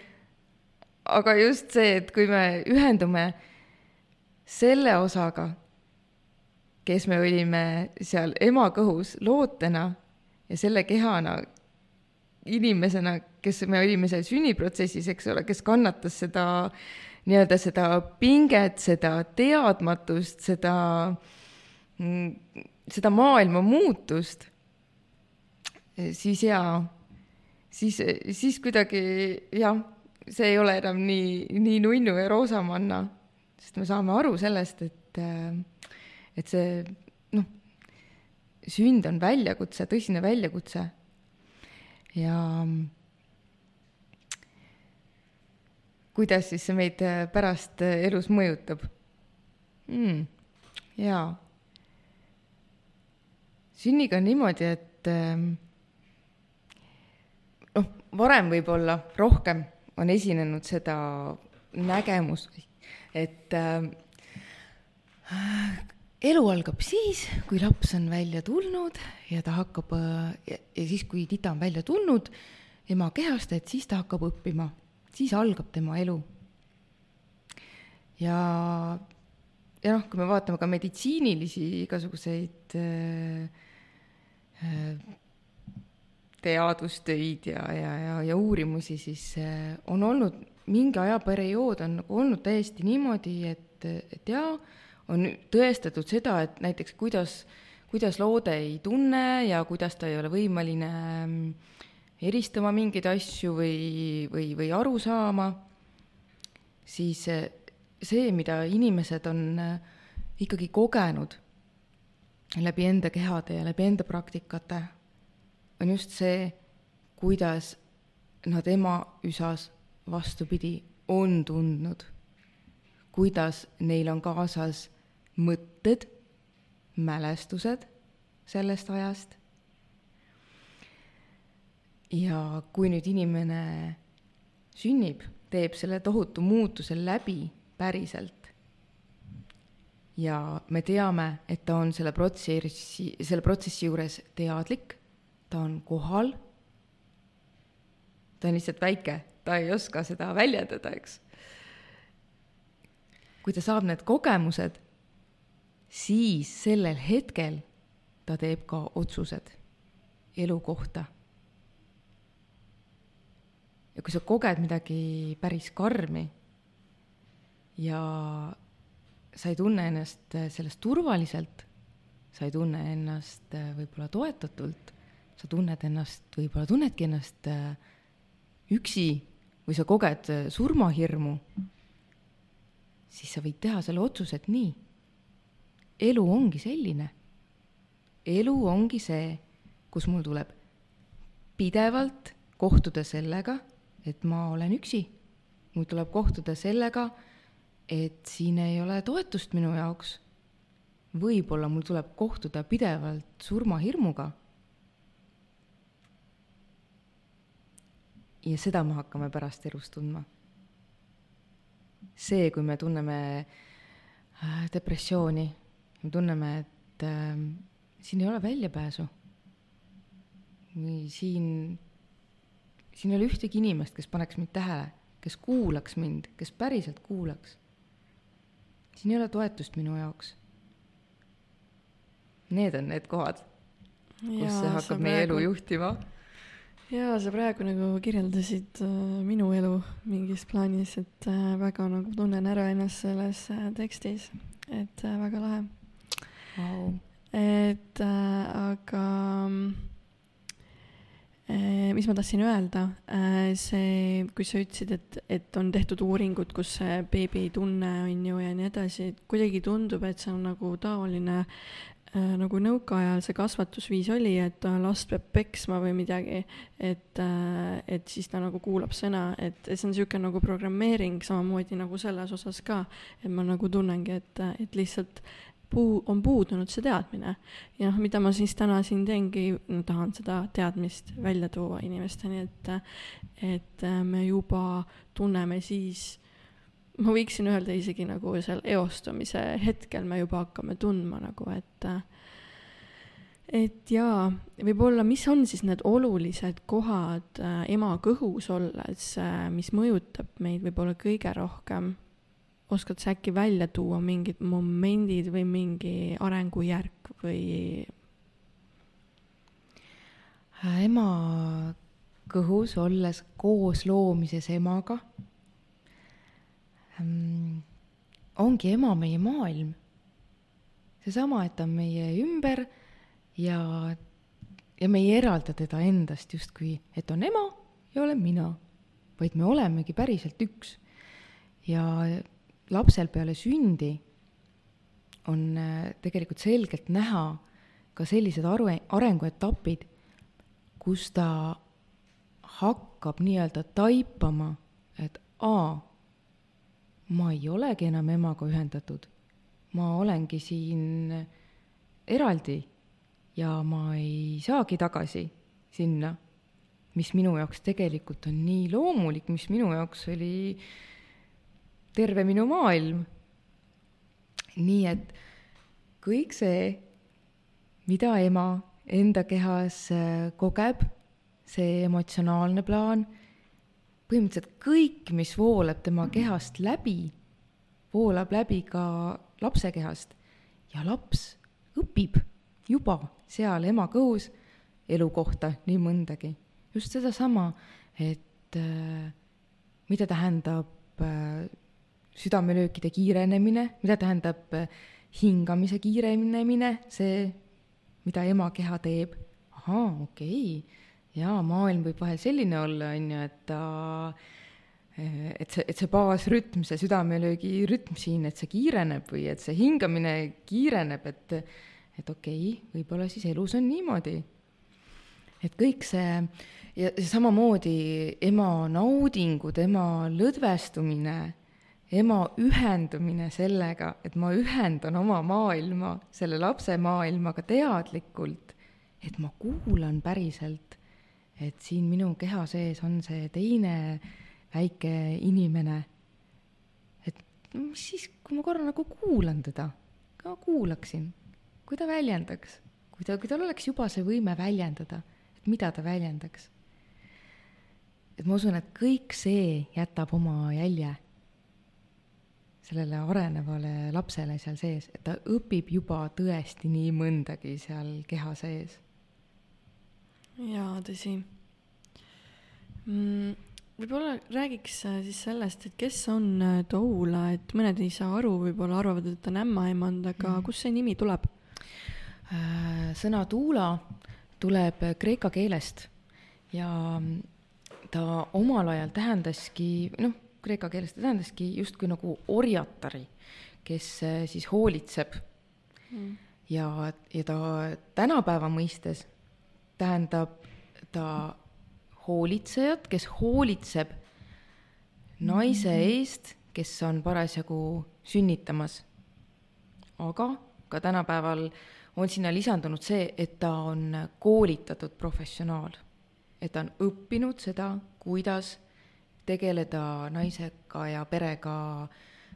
aga just see, et kui me ühendume selle osaga, kes me olime seal ema kõhus lootena ja selle kehana, inimesena, kes me olime seal sünniprotsessis, eks ole, kes kannatas seda äh, nii-öelda seda pinget, seda teadmatust, seda, mm, seda maailma muutust, siis jaa, siis, siis kuidagi jah, see ei ole enam nii, nii nunnu ja roosamanna, sest me saame aru sellest, et, et see noh, sünd on väljakutse, tõsine väljakutse ja kuidas siis see meid äh, pärast elus mõjutab mm,? jaa. Sünniga on niimoodi, et ähm, noh, varem võib-olla rohkem on esinenud seda nägemust, et äh, elu algab siis, kui laps on välja tulnud ja ta hakkab äh, ja, ja siis, kui tita on välja tulnud ema kehast, et siis ta hakkab õppima siis algab tema elu. ja, ja noh, kui me vaatame ka meditsiinilisi igasuguseid äh, teadustöid ja, ja, ja, ja uurimusi, siis äh, on olnud mingi ajaperiood on olnud täiesti niimoodi, et, et jaa, on tõestatud seda, et näiteks kuidas, kuidas loode ei tunne ja kuidas ta ei ole võimeline äh, eristama mingeid asju või, või, või aru saama, siis see, mida inimesed on äh, ikkagi kogenud läbi enda kehade ja läbi enda praktikate, on just see, kuidas nad ema üsas vastupidi on tundnud, kuidas neil on kaasas mõtted, mälestused sellest ajast. Ja kui nüüd inimene sünnib, teeb selle tohutu muutuse läbi päriselt ja me teame, et ta on selle protsessi, selle protsessi juures teadlik, ta on kohal, ta on lihtsalt väike, ta ei oska seda väljendada, eks. kui ta saab need kogemused, siis sellel hetkel ta teeb ka otsused elu kohta. Ja kui sa koged midagi päris karmi ja sa ei tunne ennast äh, sellest turvaliselt, sa ei tunne ennast äh, võib-olla toetatult, sa tunned ennast, võib-olla tunnedki ennast äh, üksi või sa koged surmahirmu, siis sa võid teha selle otsuse, et nii. elu ongi selline. elu ongi see, kus mul tuleb pidevalt kohtuda sellega, et ma olen üksi. mul tuleb kohtuda sellega, et siin ei ole toetust minu jaoks. võib-olla mul tuleb kohtuda pidevalt surmahirmuga. ja seda me hakkame pärast elus tundma. see, kui me tunneme äh, depressiooni, me tunneme, et äh, siin ei ole väljapääsu. või siin, siin ei ole ühtegi inimest, kes paneks mind tähele, kes kuulaks mind, kes päriselt kuulaks siin ei ole toetust minu jaoks. Need on need kohad, kus see hakkab meie praegu... elu juhtima. jaa, sa praegu nagu kirjeldasid äh, minu elu mingis plaanis, et äh, väga nagu tunnen ära ennast selles äh, tekstis, et äh, väga lahe wow.. et äh, aga äh, mis ma tahtsin öelda, eh, see, kui sa ütlesid, et, et on tehtud uuringud, kus see beebitunne on ju ja nii edasi, et kuidagi tundub, et see on nagu taoline äh, nagu nõukaajal see kasvatusviis oli, et last peab peksma või midagi, et äh,, et siis ta nagu kuulab sõna, et, et see on niisugune nagu programmeering samamoodi nagu selles osas ka, et ma nagu tunnengi, et, et lihtsalt puu, on puudunud see teadmine. ja noh, mida ma siis täna siin teengi, no tahan seda teadmist välja tuua inimesteni, et, et me juba tunneme siis, ma võiksin öelda isegi nagu seal eostumise hetkel me juba hakkame tundma nagu, et et jaa, võib-olla, mis on siis need olulised kohad äh, ema kõhus olles äh,, mis mõjutab meid võib-olla kõige rohkem oskad sa äkki välja tuua mingid momendid või mingi arengujärk või? ema kõhus, olles koos loomises emaga ähm,, ongi ema meie maailm. seesama, et ta on meie ümber ja, ja me ei eralda teda endast justkui, et on ema ja olen mina, vaid me olemegi päriselt üks. ja lapsel peale sündi on äh, tegelikult selgelt näha ka sellised aru, arenguetapid, kus ta hakkab nii-öelda taipama, et aa, ma ei olegi enam emaga ühendatud, ma olengi siin eraldi ja ma ei saagi tagasi sinna, mis minu jaoks tegelikult on nii loomulik, mis minu jaoks oli äh, terve minu maailm. nii et kõik see, mida ema enda kehas äh, kogeb, see emotsionaalne plaan, põhimõtteliselt kõik, mis voolab tema kehast läbi, voolab läbi ka lapse kehast ja laps õpib juba seal ema kõhus elu kohta nii mõndagi. just sedasama, et äh, mida tähendab äh, südamelöökide kiirenemine, mida tähendab äh, hingamise kiirenemine, see, mida ema keha teeb. ahaa, okei okay., jaa, maailm võib vahel selline olla, on ju, et ta äh, et see, et see baasrütm, see südamelöögi rütm siin, et see kiireneb või et see hingamine kiireneb, et et okei okay,, võib-olla siis elus on niimoodi. et kõik see ja samamoodi ema naudingud, ema lõdvestumine ema ühendumine sellega, et ma ühendan oma maailma selle lapse maailmaga teadlikult, et ma kuulan päriselt, et siin minu keha sees on see teine väike inimene. et mis siis, kui ma korra nagu kuulan teda, ka kuulaksin, kui ta väljendaks, kui ta, kui tal oleks juba see võime väljendada, et mida ta väljendaks. et ma usun, et kõik see jätab oma jälje sellele arenevale lapsele seal sees, et ta õpib juba tõesti nii mõndagi seal keha sees. jaa, tõsi mm,. võib-olla räägiks äh, siis sellest, et kes on äh, Toula, et mõned ei saa aru, võib-olla arvavad, et ta on ämmaemand, aga mm. kust see nimi tuleb? Äh, sõna Tuula tuleb kreeka keelest ja ta omal ajal tähendaski, noh, kreeka keeles ta tähendaski justkui nagu orjatari, kes äh, siis hoolitseb mm. ja, ja ta tänapäeva mõistes tähendab ta hoolitsejat, kes hoolitseb naise mm -hmm. eest, kes on parasjagu sünnitamas. aga ka tänapäeval on sinna lisandunud see, et ta on koolitatud professionaal. et ta on õppinud seda, kuidas tegeleda naisega ja perega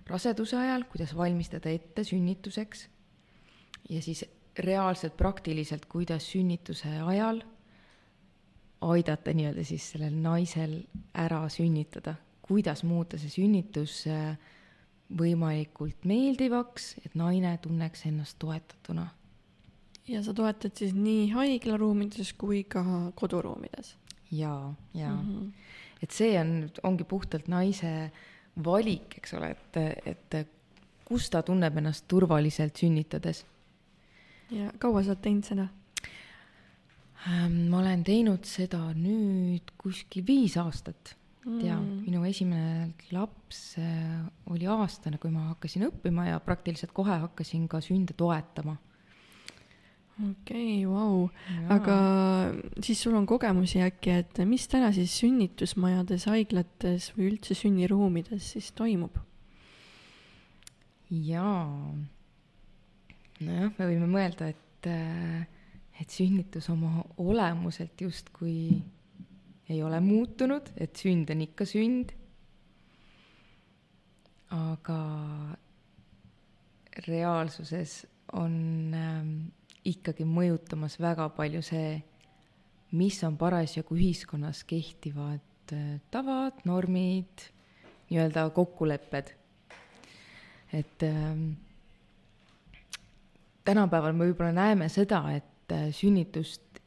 raseduse ajal, kuidas valmistada ette sünnituseks ja siis reaalselt praktiliselt, kuidas sünnituse ajal aidata nii-öelda siis sellel naisel ära sünnitada, kuidas muuta see sünnitus äh, võimalikult meeldivaks, et naine tunneks ennast toetatuna. ja sa toetad siis nii haiglaruumides kui ka koduruumides? jaa, jaa mm. -hmm. Et see on, ongi puhtalt naise valik, eks ole, et, et kus ta tunneb ennast turvaliselt sünnitades. ja kaua sa oled teinud seda? Ähm, ma olen teinud seda nüüd kuskil viis aastat mm.. ja minu esimene laps äh, oli aastane, kui ma hakkasin õppima ja praktiliselt kohe hakkasin ka sünde toetama. Okei okay,, vau, aga siis sul on kogemusi äkki, et mis täna siis sünnitusmajades, haiglates või üldse sünniruumides siis toimub? jaa, nojah, me võime mõelda, et, äh, et sünnitus oma olemuselt justkui ei ole muutunud, et sünd on ikka sünd. aga reaalsuses on ähm, ikkagi mõjutamas väga palju see, mis on parasjagu ühiskonnas kehtivad äh, tavad, normid, nii-öelda kokkulepped. et ähm, tänapäeval me võib-olla näeme seda, et äh, sünnitust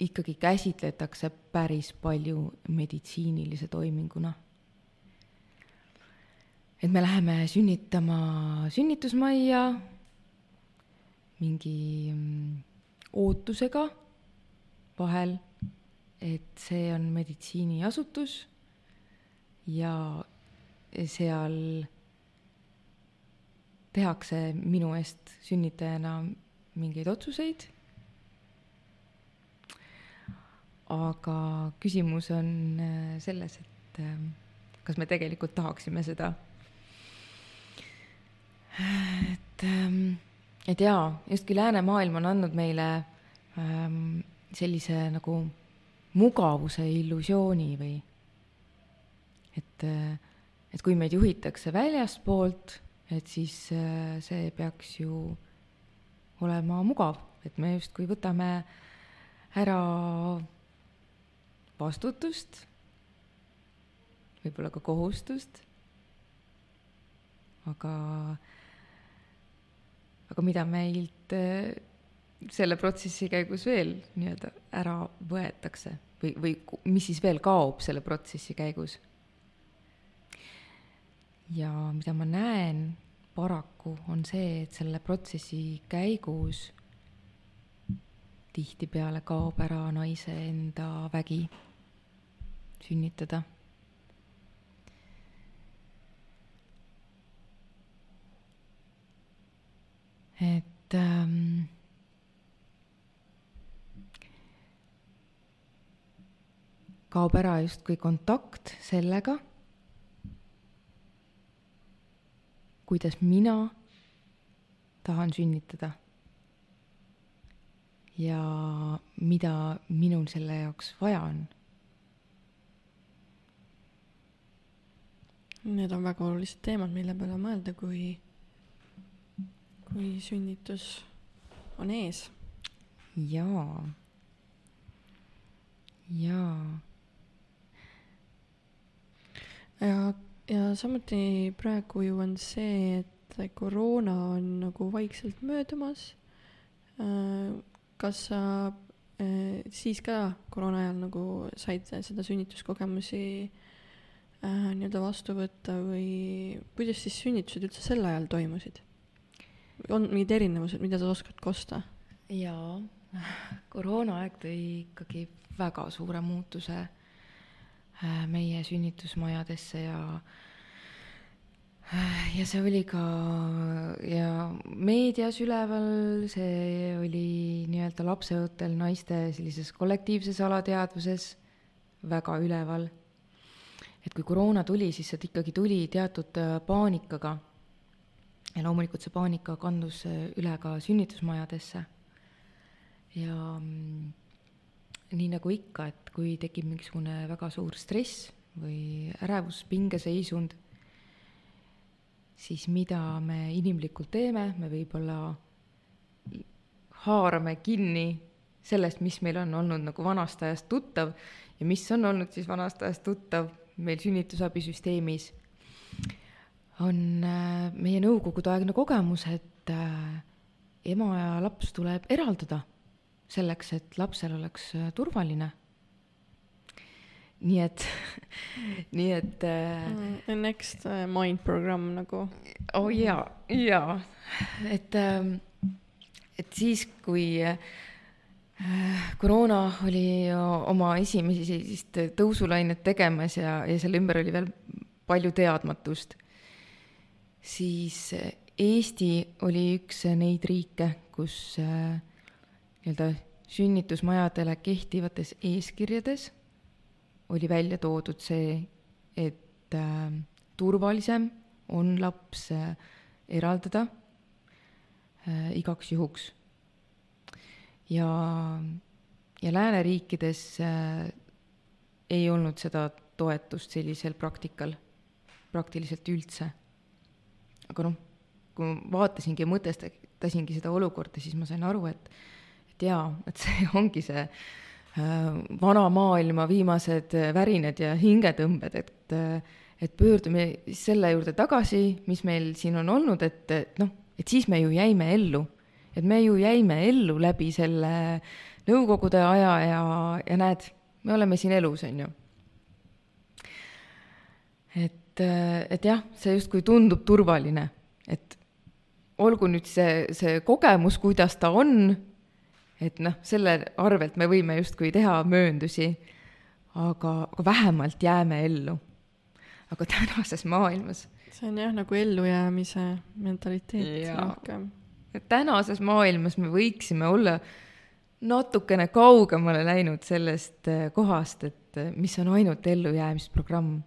ikkagi käsitletakse päris palju meditsiinilise toiminguna. et me läheme sünnitama sünnitusmajja mingi mm, ootusega vahel, et see on meditsiiniasutus ja seal tehakse minu eest sünnitajana mingeid otsuseid aga küsimus on äh, selles, et äh, kas me tegelikult tahaksime seda. et, ähm, et jaa, justkui läänemaailm on andnud meile ähm, sellise nagu mugavuse illusiooni või et, äh, et kui meid juhitakse väljastpoolt, et siis see peaks ju olema mugav, et me justkui võtame ära vastutust, võib-olla ka kohustust, aga, aga mida meilt äh, selle protsessi käigus veel nii-öelda ära võetakse või, või mis siis veel kaob selle protsessi käigus. ja mida ma näen paraku, on see, et selle protsessi käigus tihtipeale kaob ära naise enda vägi sünnitada. Et ähm, kaob ära justkui kontakt sellega, kuidas mina tahan sünnitada. ja mida minul selle jaoks vaja on Need on väga olulised teemad, mille peale mõelda, kui, kui sünnitus on ees. jaa, jaa. ja, ja samuti praegu ju on see, et koroona on nagu vaikselt möödumas. Äh, kas sa äh, siis ka koroona ajal nagu said seda sünnituskogemusi äh, nii-öelda vastu võtta või kuidas siis sünnitused üldse sel ajal toimusid? On mingid erinevused, mida sa oskad kosta? jaa, koroonaaeg tõi ikkagi väga suure muutuse äh, meie sünnitusmajadesse ja ja see oli ka ja meedias üleval, see oli nii-öelda lapseootel naiste sellises kollektiivses alateadvuses väga üleval. et kui koroona tuli, siis see ikkagi tuli teatud äh, paanikaga. Ja loomulikult see paanika kandus äh, üle ka sünnitusmajadesse. ja mm, nii nagu ikka, et kui tekib mingisugune väga suur stress või ärevus, pingeseisund siis mida me inimlikult teeme, me võib-olla haarame kinni sellest, mis meil on olnud nagu vanast ajast tuttav. Ja mis on olnud siis vanast ajast tuttav meil sünnitusabisüsteemis, on äh, meie nõukogudeaegne kogemus, et äh, ema ja laps tuleb eraldada selleks, et lapsel oleks äh, turvaline nii et, nii et äh,. Next mind programm nagu. oo oh, jaa, jaa, et äh,, et siis, kui koroona oli oma esimesi sellist tõusulainet tegemas ja, ja selle ümber oli veel palju teadmatust, siis Eesti oli üks neid riike, kus äh, nii-öelda sünnitusmajadele kehtivates eeskirjades oli välja toodud see, et äh, turvalisem on laps äh, eraldada äh, igaks juhuks. ja, ja lääneriikides äh, ei olnud seda toetust sellisel praktikal praktiliselt üldse. Aga noh, kui ma vaatasingi ja mõtestasingi seda olukorda, siis ma sain aru, et, et jaa, et see ongi see äh, vana maailma viimased äh, värinad ja hingetõmbed, et, äh, et pöördume selle juurde tagasi, mis meil siin on olnud, et, et noh, et siis me ju jäime ellu. et me ju jäime ellu läbi selle Nõukogude aja ja, ja näed, me oleme siin elus, on ju. et, et jah, see justkui tundub turvaline, et olgu nüüd see, see kogemus, kuidas ta on et noh, selle arvelt me võime justkui teha mööndusi, aga, aga vähemalt jääme ellu. aga tänases maailmas see on jah, nagu ellujäämise mentaliteet rohkem. et tänases maailmas me võiksime olla natukene kaugemale läinud sellest eh, kohast, et eh, mis on ainult ellujäämisprogramm.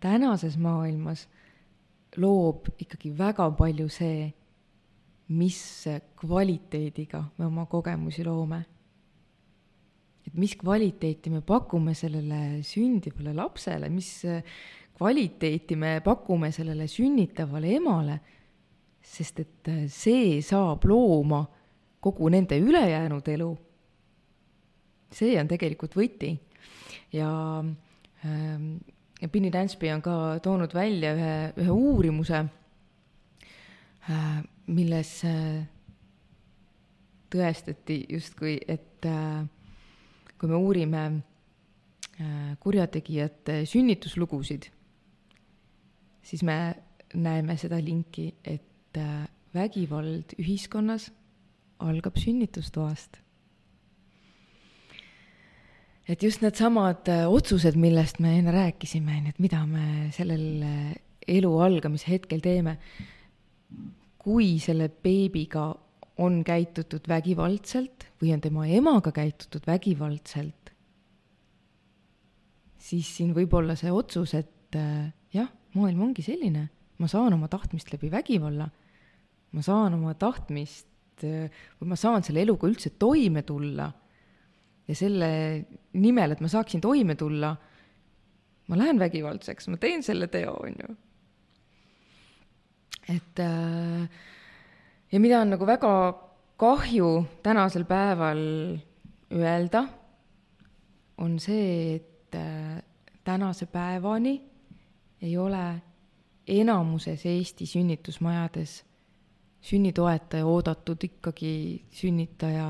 Tänases maailmas loob ikkagi väga palju see, mis kvaliteediga me oma kogemusi loome. et mis kvaliteeti me pakume sellele sündivale lapsele, mis kvaliteeti me pakume sellele sünnitavale emale, sest et see saab looma kogu nende ülejäänud elu. see on tegelikult võti ja ähm, ja Binny Dansby on ka toonud välja ühe, ühe uurimuse äh,, milles äh, tõestati justkui, et äh, kui me uurime kurjategijate sünnituslugusid, siis me näeme seda linki, et vägivald ühiskonnas algab sünnitustoast. Et just needsamad otsused, millest me enne rääkisime, on ju, et mida me sellel elu algamise hetkel teeme, kui selle beebiga on käitutud vägivaldselt või on tema emaga käitutud vägivaldselt, siis siin võib olla see otsus, et äh, jah, maailm ongi selline, ma saan oma tahtmist läbi vägivalla, ma saan oma tahtmist äh, või ma saan selle eluga üldse toime tulla ja selle nimel, et ma saaksin toime tulla, ma lähen vägivaldseks, ma teen selle teo, on ju. Et äh, ja mida on nagu väga kahju tänasel päeval öelda, on see, et äh, tänase päevani ei ole enamuses Eesti sünnitusmajades sünnitoetaja oodatud ikkagi sünnitaja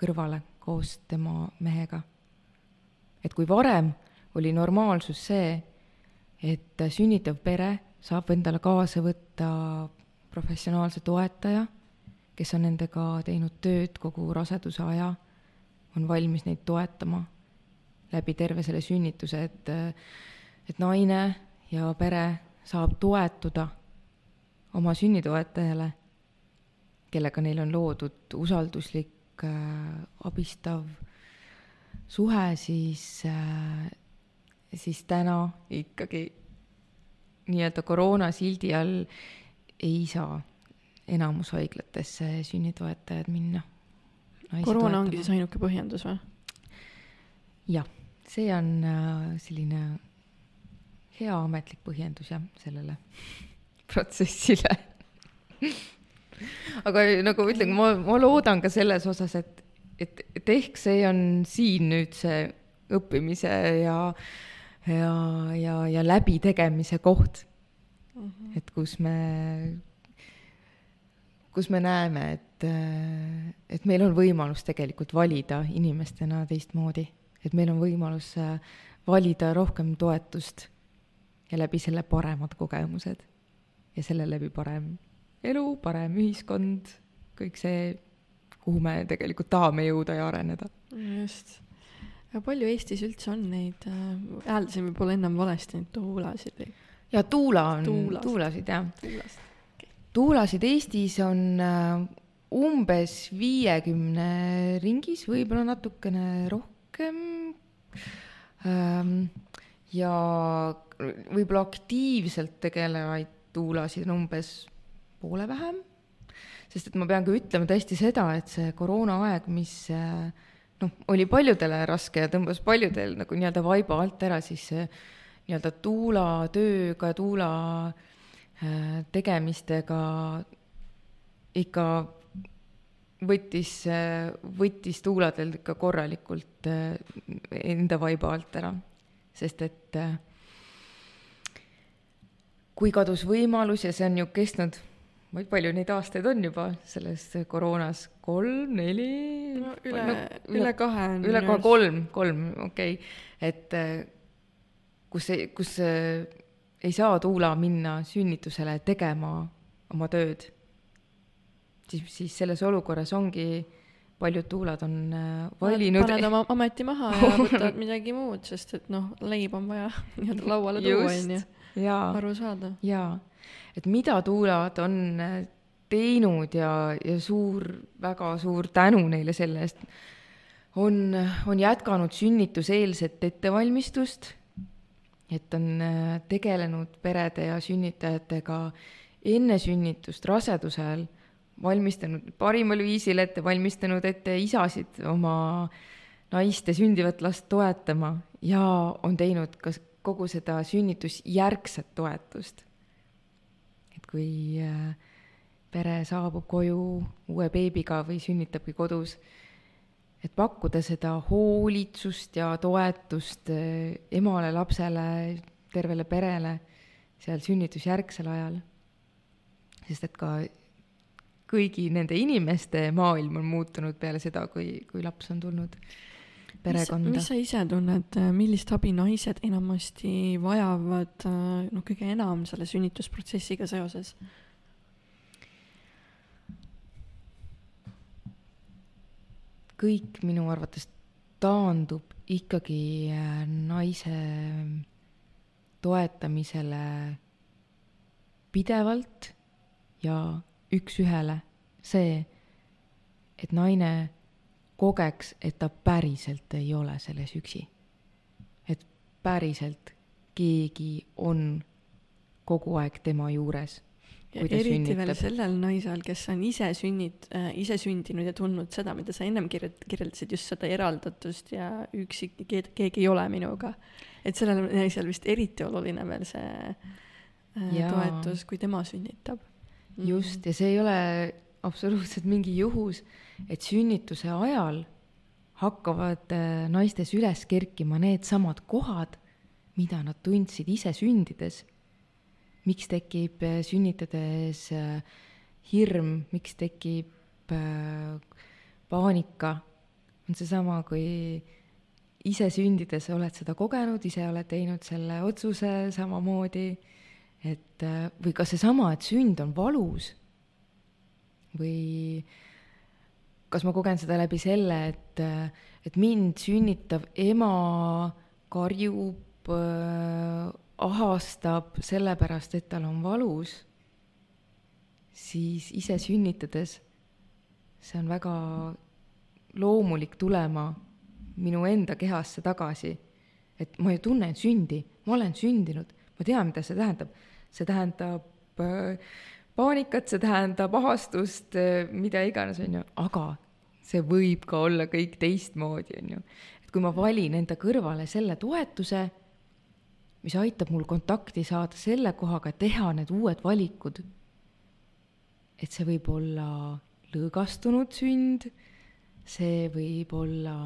kõrvale koos tema mehega. et kui varem oli normaalsus see, et sünnitav pere saab endale kaasa võtta professionaalse toetaja, kes on nendega teinud tööd kogu raseduse aja, on valmis neid toetama läbi terve selle sünnituse, et, et naine ja pere saab toetuda oma sünnitoetajale, kellega neil on loodud usalduslik äh, abistav suhe, siis äh,, siis täna ikkagi nii-öelda koroona sildi all ei saa enamus haiglatesse sünnitoetajad minna. koroona ongi siis ainuke põhjendus või? jah, see on äh, selline hea ametlik põhjendus jah, sellele protsessile aga nagu ütlen, ma, ma loodan ka selles osas, et, et, et ehk see on siin nüüd see õppimise ja, ja, ja, ja läbitegemise koht mm. -hmm. et kus me, kus me näeme, et, et meil on võimalus tegelikult valida inimestena teistmoodi, et meil on võimalus valida rohkem toetust ja läbi selle paremad kogemused ja selle läbi parem elu, parem ühiskond, kõik see, kuhu me tegelikult tahame jõuda ja areneda. just. palju Eestis üldse on neid äh,, hääldasin võib-olla ennem valesti, neid tuulasid või? ja tuula on, tuulasid jah. Okay. tuulasid Eestis on äh, umbes viiekümne ringis, võib-olla natukene rohkem ähm,. ja võib-olla aktiivselt tegelevaid tuulasid on umbes poole vähem, sest et ma pean ka ütlema tõesti seda, et see koroonaaeg, mis noh, oli paljudele raske ja tõmbas paljudel nagu nii-öelda vaiba alt ära, siis nii-öelda tuulatööga, tuula äh, tegemistega ikka võttis, võttis tuuladel ikka korralikult enda vaiba alt ära, sest et kui kadus võimalus ja see on ju kestnud ma ei tea, palju neid aastaid on juba selles koroonas, kolm, neli no,? üle no,, üle kahe on. üle kahe, kolm, kolm, okei okay., et äh, kus, kus äh, ei saa Tuula minna sünnitusele tegema oma tööd, siis, siis selles olukorras ongi paljud tuulad on äh, valinud. paned oma ameti maha ja võtad midagi muud, sest et noh, leib on vaja nii-öelda lauale tuua, onju. aru saada. jaa et mida tuulad on äh, teinud ja, ja suur, väga suur tänu neile selle eest, on, on jätkanud sünnituseelset ettevalmistust, et on äh, tegelenud perede ja sünnitajatega enne sünnitust, raseduse ajal, valmistanud parimal viisil ette, valmistanud ette isasid oma naiste sündivat last toetama ja on teinud ka kogu seda sünnitusjärgset toetust kui äh, pere saabub koju uue beebiga või sünnitabki kodus, et pakkuda seda hoolitsust ja toetust äh, emale, lapsele, tervele perele seal sünnitusjärgsel ajal. sest et ka kõigi nende inimeste maailm on muutunud peale seda, kui, kui laps on tulnud perekonda. mis sa ise tunned, millist abi naised enamasti vajavad, noh, kõige enam selle sünnitusprotsessiga seoses? kõik minu arvates taandub ikkagi äh, naise toetamisele pidevalt ja üks-ühele see, et naine kogeks, et ta päriselt ei ole selles üksi. et päriselt keegi on kogu aeg tema juures. eriti sünnitab. veel sellel naisel, kes on ise sünnit- äh,, ise sündinud ja tundnud seda, mida sa ennem kirjut-, kirjeldasid, just seda eraldatust ja üksi, keegi ei ole minuga. et sellel naisel vist eriti oluline veel see äh, ja. toetus, kui tema sünnitab. just, ja see ei ole absoluutselt mingi juhus, et sünnituse ajal hakkavad äh, naistes üles kerkima needsamad kohad, mida nad tundsid ise sündides. miks tekib äh, sünnitades äh, hirm, miks tekib paanika, on seesama, kui ise sündides oled seda kogenud, ise oled teinud selle otsuse samamoodi, et või ka seesama, et sünd on valus või kas ma kogen seda läbi selle, et, et mind sünnitav ema karjub äh,, ahastab sellepärast, et tal on valus siis ise sünnitades see on väga loomulik tulema minu enda kehasse tagasi. et ma ju tunnen sündi, ma olen sündinud, ma tean, mida see tähendab. see tähendab äh, paanikat, see tähendab ahastust mida iganes, on ju, aga see võib ka olla kõik teistmoodi, on ju. et kui ma valin enda kõrvale selle toetuse, mis aitab mul kontakti saada selle kohaga, teha need uued valikud, et see võib olla lõõgastunud sünd, see võib olla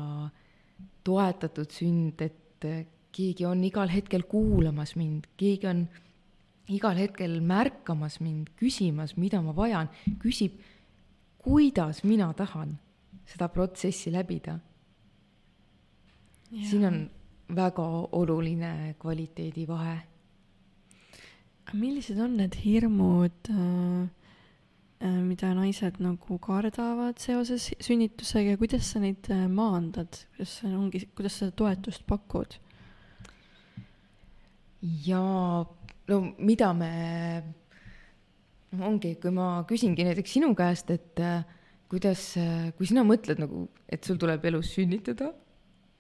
toetatud sünd, et keegi on igal hetkel kuulamas mind, keegi on igal hetkel märkamas mind, küsimas, mida ma vajan, küsib, kuidas mina tahan seda protsessi läbida. siin on väga oluline kvaliteedivahe. millised on need hirmud äh,, äh, mida naised nagu kardavad seoses sünnitusega ja kuidas sa neid äh, maandad, kuidas sa ongi, kuidas sa toetust pakud? ja no mida me, ongi, kui ma küsingi näiteks sinu käest, et äh, kuidas, kui sina mõtled nagu, et sul tuleb elus sünnitada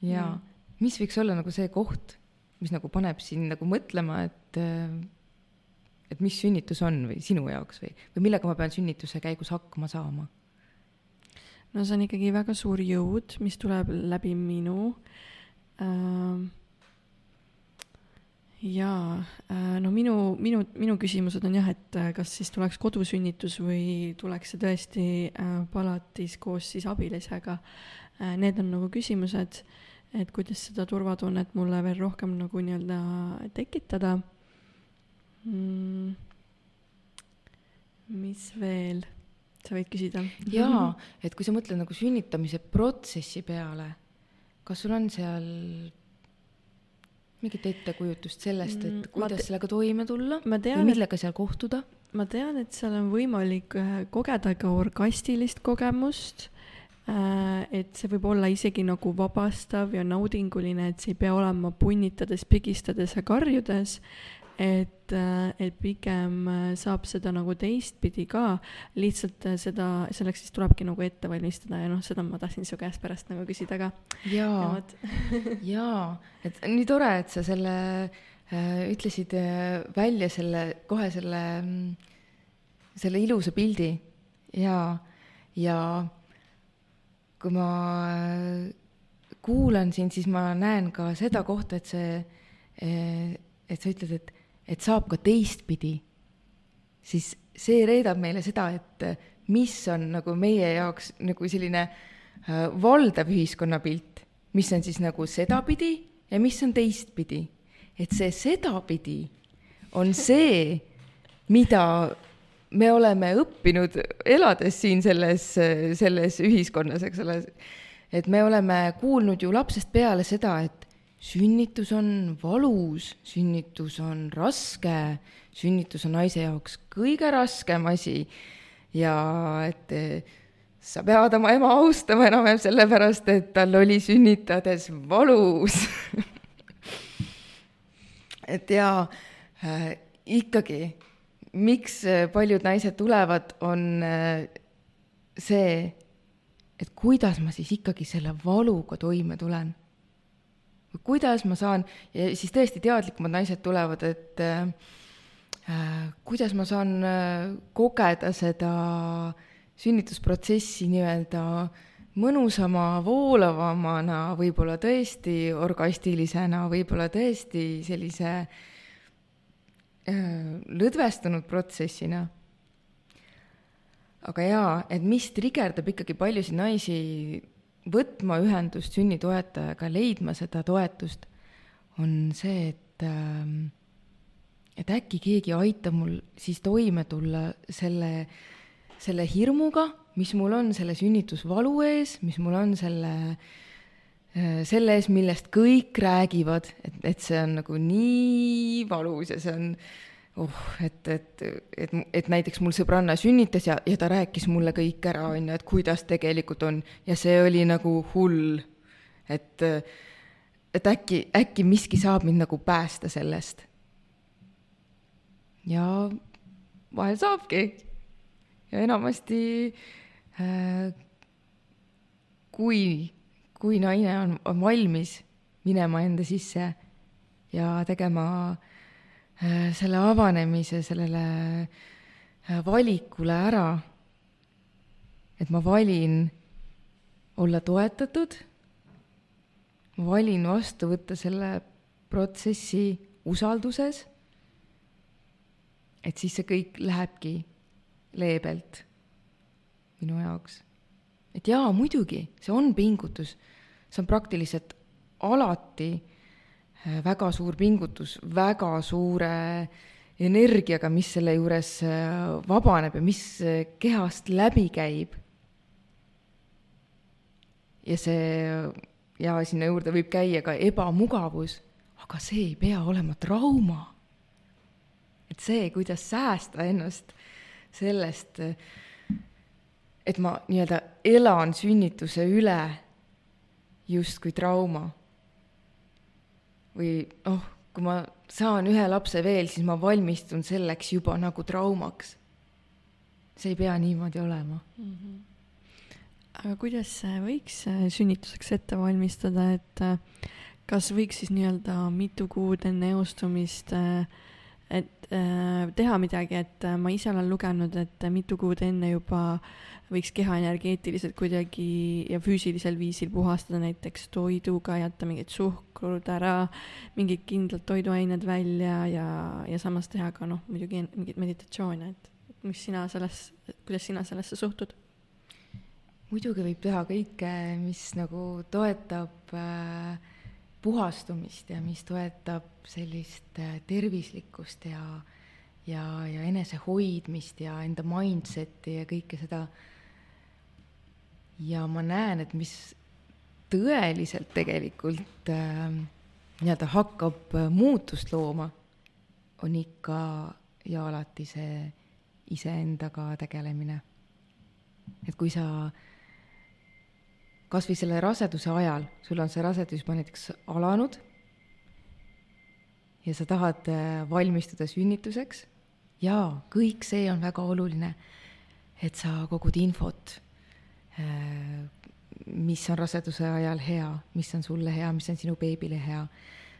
ja mm. mis võiks olla nagu see koht, mis nagu paneb sind nagu mõtlema, et, et mis sünnitus on või sinu jaoks või, või millega ma pean sünnituse käigus hakkama saama? no see on ikkagi väga suur jõud, mis tuleb läbi minu äh, jaa, äh, no minu, minu, minu küsimused on jah, et äh, kas siis tuleks kodusünnitus või tuleks see tõesti äh, palatis koos siis abilisega. Need on nagu küsimused, et kuidas seda turvatunnet mulle veel rohkem nagu nii-öelda tekitada mm.. mis veel sa võid küsida? jaa, et kui sa mõtled nagu sünnitamise protsessi peale, kas sul on seal mingit ettekujutust sellest, et mm, kuidas te... sellega toime tulla tean, või millega seal kohtuda? ma tean, et seal on võimalik äh, kogeda ka orgastilist kogemust. Äh, et see võib olla isegi nagu vabastav ja naudinguline, et see ei pea olema punnitades, pigistades ja karjudes et, äh, et pigem äh, saab seda nagu teistpidi ka, lihtsalt äh, seda, selleks siis tulebki nagu ette valmistada ja noh, seda ma tahtsin su käest pärast nagu küsida ka. jaa, jaa, et nii tore, et sa selle äh, ütlesid välja selle, kohe selle, mm, selle ilusa pildi. Ja, ja kui ma kuulan sind, siis ma näen ka seda kohta, et see, et sa ütled, et et saab ka teistpidi, siis see reedab meile seda, et mis on nagu meie jaoks nagu selline äh, valdav ühiskonnapilt, mis on siis nagu sedapidi ja mis on teistpidi. et see sedapidi on see, mida me oleme õppinud, elades siin selles, selles ühiskonnas, eks ole, et me oleme kuulnud ju lapsest peale seda, et sünnitus on valus, sünnitus on raske, sünnitus on naise jaoks kõige raskem asi. Ja et eh, sa pead oma ema austama enam-vähem sellepärast, et tal oli sünnitades valus. Et jaa äh,, ikkagi, miks paljud naised tulevad, on äh, see, et kuidas ma siis ikkagi selle valuga toime tulen kuidas ma saan, ja siis tõesti teadlikumad naised tulevad, et äh, kuidas ma saan äh, kogeda seda sünnitusprotsessi nii-öelda mõnusama, voolavamana, võib-olla tõesti orgastilisena, võib-olla tõesti sellise äh, lõdvestunud protsessina. aga jaa, et mis trigerdab ikkagi paljusid naisi võtma ühendust sünnitoetajaga, leidma seda toetust, on see, et ähm, et äkki keegi aitab mul siis toime tulla selle, selle hirmuga, mis mul on selle sünnitusvalu ees, mis mul on selle, äh, selle ees, millest kõik räägivad, et, et see on nagu nii valus ja see on oh, et, et, et, et näiteks mul sõbranna sünnitas ja, ja ta rääkis mulle kõik ära, on ju, et kuidas tegelikult on ja see oli nagu hull. et, et äkki, äkki miski saab mind nagu päästa sellest. ja vahel saabki, ja enamasti äh, kui, kui naine on, on valmis minema enda sisse ja tegema äh, selle avanemise sellele äh, valikule ära, et ma valin olla toetatud, ma valin vastu võtta selle protsessi usalduses, et siis see kõik lähebki leebelt minu jaoks. et jaa, muidugi, see on pingutus, see on praktiliselt alati äh, väga suur pingutus, väga suure energiaga, mis selle juures äh, vabaneb ja mis äh, kehast läbi käib. ja see, ja sinna juurde võib käia ka ebamugavus, aga see ei pea olema trauma. et see, kuidas säästa ennast sellest, et ma nii-öelda elan sünnituse üle justkui trauma või oh, kui ma saan ühe lapse veel, siis ma valmistun selleks juba nagu traumaks. see ei pea niimoodi olema mm. -hmm. aga kuidas võiks äh, sünnituseks ette valmistada, et äh, kas võiks siis nii-öelda mitu kuud enne eostumist äh, et teha midagi, et ma ise olen lugenud, et mitu kuud enne juba äh, võiks keha energeetiliselt kuidagi ja füüsilisel viisil puhastada näiteks toiduga, jätta mingid suhkrut ära, mingid kindlad toiduained välja ja, ja samas teha ka noh, muidugi mingeid meditatsioone, et mis sina selles, kuidas sina sellesse suhtud? muidugi võib teha kõike, mis nagu toetab äh, puhastumist ja mis toetab sellist äh, tervislikkust ja ja, ja enese hoidmist ja enda mindset'i ja kõike seda äh, ja ma näen, et mis tõeliselt tegelikult äh, nii-öelda hakkab äh, muutust looma, on ikka ja alati see iseendaga tegelemine. et kui sa kas või selle raseduse ajal, sul on see rasedus juba näiteks alanud ja sa tahad äh, valmistuda sünnituseks, jaa, kõik see on väga oluline, et sa kogud infot Äh, mis on raseduse ajal hea, mis on sulle hea, mis on sinu beebile hea.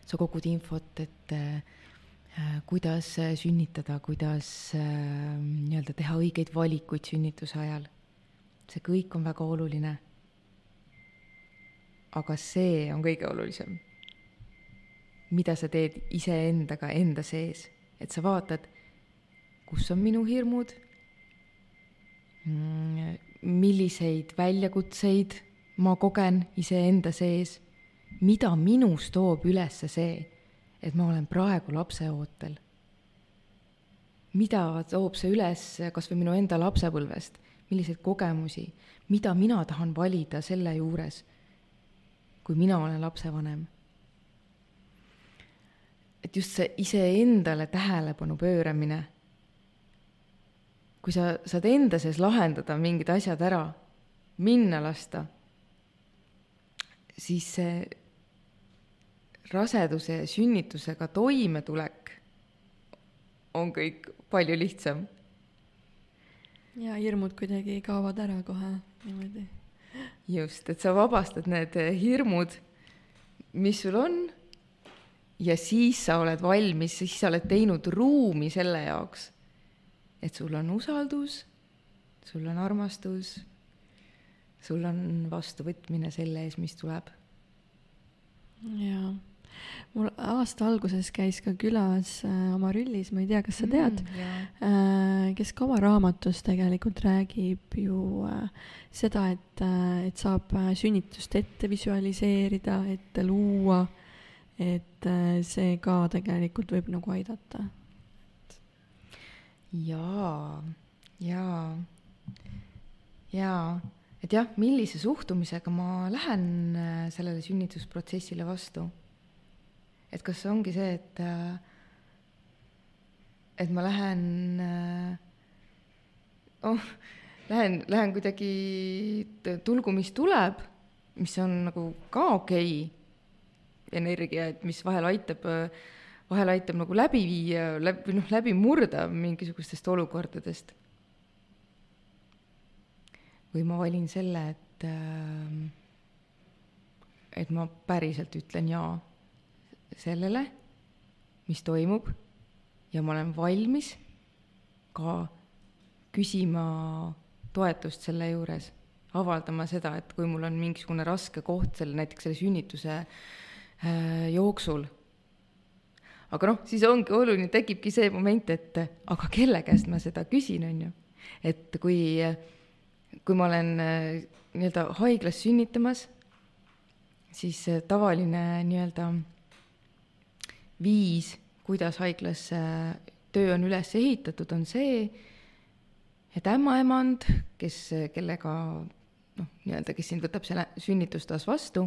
sa kogud infot, et äh, kuidas sünnitada, kuidas nii-öelda teha õigeid valikuid sünnituse ajal. see kõik on väga oluline. Aga see on kõige olulisem. mida sa teed iseendaga enda sees, et sa vaatad, kus on minu hirmud mm, milliseid väljakutseid ma kogen iseenda sees, mida minus toob üles see, et ma olen praegu lapseootel. mida toob see üles kas või minu enda lapsepõlvest, milliseid kogemusi, mida mina tahan valida selle juures, kui mina olen lapsevanem. et just see iseendale tähelepanu pööramine kui sa saad enda sees lahendada mingid asjad ära, minna lasta, siis see raseduse ja sünnitusega toimetulek on kõik palju lihtsam. ja hirmud kuidagi kaovad ära kohe niimoodi. Just, et sa vabastad need hirmud, mis sul on ja siis sa oled valmis, siis sa oled teinud ruumi selle jaoks et sul on usaldus, sul on armastus, sul on vastuvõtmine selle ees, mis tuleb. jaa, mul aasta alguses käis ka külas äh, oma rüllis, ma ei tea, kas sa tead mm,, äh, kes ka oma raamatus tegelikult räägib ju äh, seda, et et saab sünnitust ette visualiseerida, ette luua, et see ka tegelikult võib nagu aidata. Jaa, jaa, jaa, et jah, millise suhtumisega ma lähen äh, sellele sünnitusprotsessile vastu. Et kas ongi see, et, äh, et ma lähen, äh, oh, lähen, lähen kuidagi tulgu, mis tuleb, mis on nagu ka okei okay, energia, et mis vahel aitab äh, vahel aitab nagu läbi viia, läbi, noh, läbi murda mingisugustest olukordadest. või ma valin selle, et et ma päriselt ütlen jaa sellele, mis toimub ja ma olen valmis ka küsima toetust selle juures, avaldama seda, et kui mul on mingisugune raske koht selle, näiteks selle sünnituse äh, jooksul. aga noh, siis ongi oluline, tekibki see moment, et aga kelle käest ma seda küsin, on ju. et kui, kui ma olen äh, nii-öelda haiglas sünnitamas, siis äh, tavaline nii-öelda viis, kuidas haiglas töö on üles ehitatud, on see, et ämmaemand, kes, kellega noh, nii-öelda, kes sind võtab selle sünnitustoas vastu,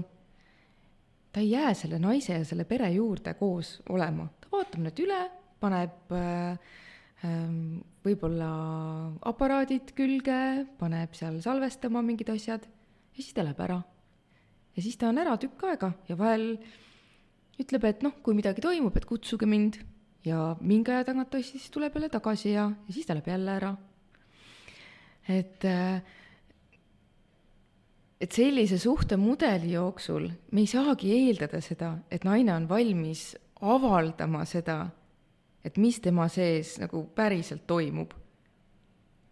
ta ei jää selle naise ja selle pere juurde koos olema, ta vaatab need üle, paneb äh, ähm, võib-olla aparaadid külge, paneb seal salvestama mingid asjad ja siis ta läheb ära. ja siis ta on ära tükk aega ja vahel ütleb, et noh, kui midagi toimub, et kutsuge mind ja mingi aja tagant ta siis tuleb jälle tagasi ja, ja siis ta läheb jälle ära. et, äh, et sellise suhtemudeli jooksul me ei saagi eeldada seda, et naine on valmis avaldama seda, et mis tema sees nagu päriselt toimub.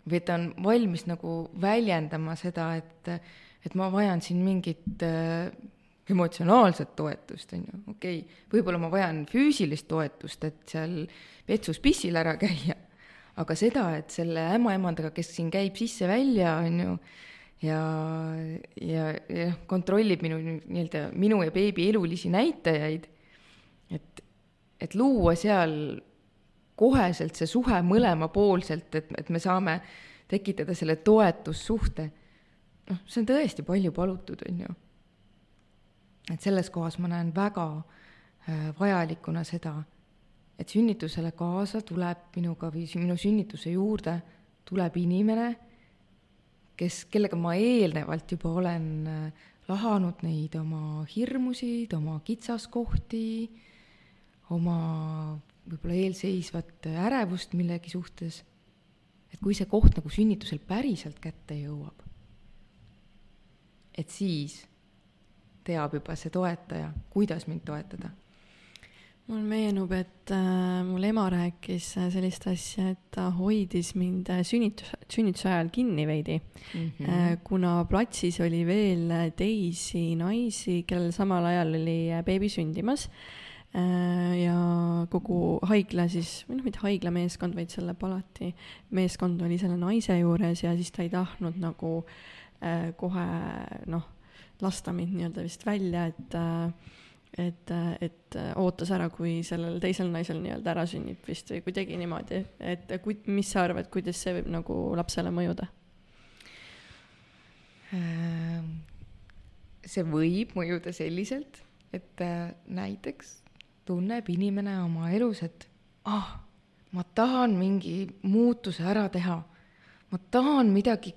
või et ta on valmis nagu väljendama seda, et, et ma vajan siin mingit äh, emotsionaalset toetust, on ju, okei okay,, võib-olla ma vajan füüsilist toetust, et seal vetsus pissil ära käia, aga seda, et selle ämmaemandaga, kes siin käib sisse-välja, on ju, ja, ja, ja kontrollib minu nii-öelda, minu ja beebi elulisi näitajaid, et, et luua seal koheselt see suhe mõlemapoolselt, et, et me saame tekitada selle toetussuhte, noh, see on tõesti palju palutud, on ju et selles kohas ma näen väga äh, vajalikuna seda, et sünnitusele kaasa tuleb minuga või minu sünnituse juurde tuleb inimene, kes, kellega ma eelnevalt juba olen äh, lahanud neid oma hirmusid, oma kitsaskohti, oma võib-olla eelseisvat ärevust millegi suhtes, et kui see koht nagu sünnitusel päriselt kätte jõuab, et siis teab juba see toetaja, kuidas mind toetada mul meenub, et äh, mul ema rääkis äh, sellist asja, et ta hoidis mind äh, sünnitus, sünnituse ajal kinni veidi mm, -hmm. äh, kuna platsis oli veel teisi naisi, kellel samal ajal oli äh, beebi sündimas äh, ja kogu haigla siis, või noh, mitte haigla meeskond, vaid selle palati meeskond oli selle naise juures ja siis ta ei tahtnud nagu äh, kohe noh lasta mind nii-öelda vist välja, et et, et ootas ära, kui sellel teisel naisel nii-öelda ära sünnib vist või kuidagi niimoodi, et kui, mis sa arvad, kuidas see võib nagu lapsele mõjuda? Ehm, see võib mõjuda selliselt, et äh, näiteks tunneb inimene oma elus, et ah, ma tahan mingi muutuse ära teha. ma tahan midagi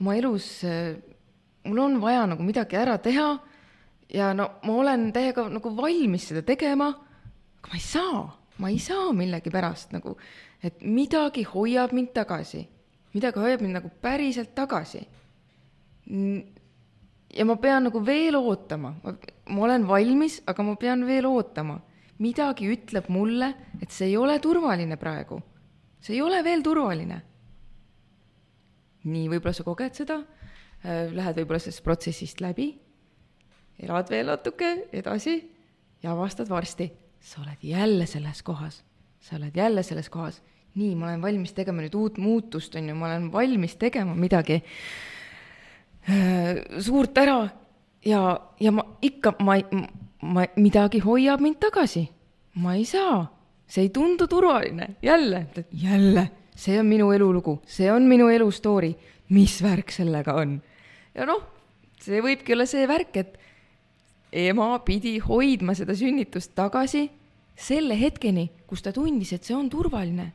oma elus äh, mul on vaja nagu midagi ära teha ja no ma olen täiega nagu valmis seda tegema, aga ma ei saa, ma ei saa millegipärast nagu, et midagi hoiab mind tagasi, midagi hoiab mind nagu päriselt tagasi. ja ma pean nagu veel ootama, ma olen valmis, aga ma pean veel ootama. midagi ütleb mulle, et see ei ole turvaline praegu. see ei ole veel turvaline. nii, võib-olla sa koged seda lähed võib-olla sellest protsessist läbi, elad veel natuke edasi ja avastad varsti, sa oled jälle selles kohas, sa oled jälle selles kohas. nii, ma olen valmis tegema nüüd uut muutust, on ju, ma olen valmis tegema midagi äh, suurt ära ja, ja ma ikka, ma ei, ma, midagi hoiab mind tagasi. ma ei saa, see ei tundu turvaline, jälle, jälle, see on minu elulugu, see on minu elu story. Mis värk sellega on? Ja noh, see võibki olla see värk, et ema pidi hoidma seda sünnitust tagasi selle hetkeni, kus ta tundis, et see on turvaline.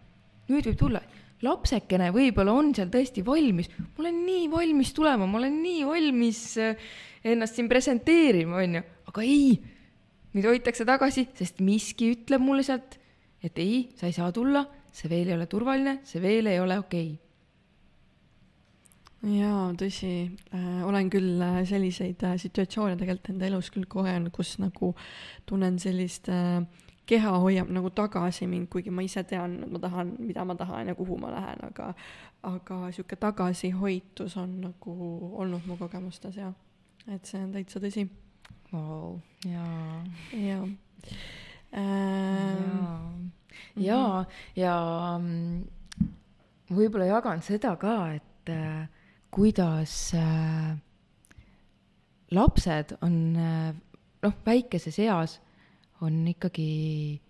nüüd võib tulla, lapsekene võib-olla on seal tõesti valmis, ma olen nii valmis tulema, ma olen nii valmis äh, ennast siin presenteerima, on ju, aga ei, nüüd hoitakse tagasi, sest miski ütleb mulle sealt, et ei, sa ei saa tulla, see veel ei ole turvaline, see veel ei ole okei. okay jaa, tõsi. Äh,, olen küll äh, selliseid äh, situatsioone tegelikult enda elus küll kogenud, kus nagu tunnen sellist äh, keha hoiab nagu tagasi mind, kuigi ma ise tean, et ma tahan, mida ma tahan ja kuhu ma lähen, aga aga sihuke tagasihoitus on nagu olnud mu kogemustes ja et see on täitsa tõsi. Wow.. jaa. jaa. Jaa, ja mm, võib-olla jagan seda ka, et äh, kuidas äh, lapsed on äh, noh, väikeses eas on ikkagi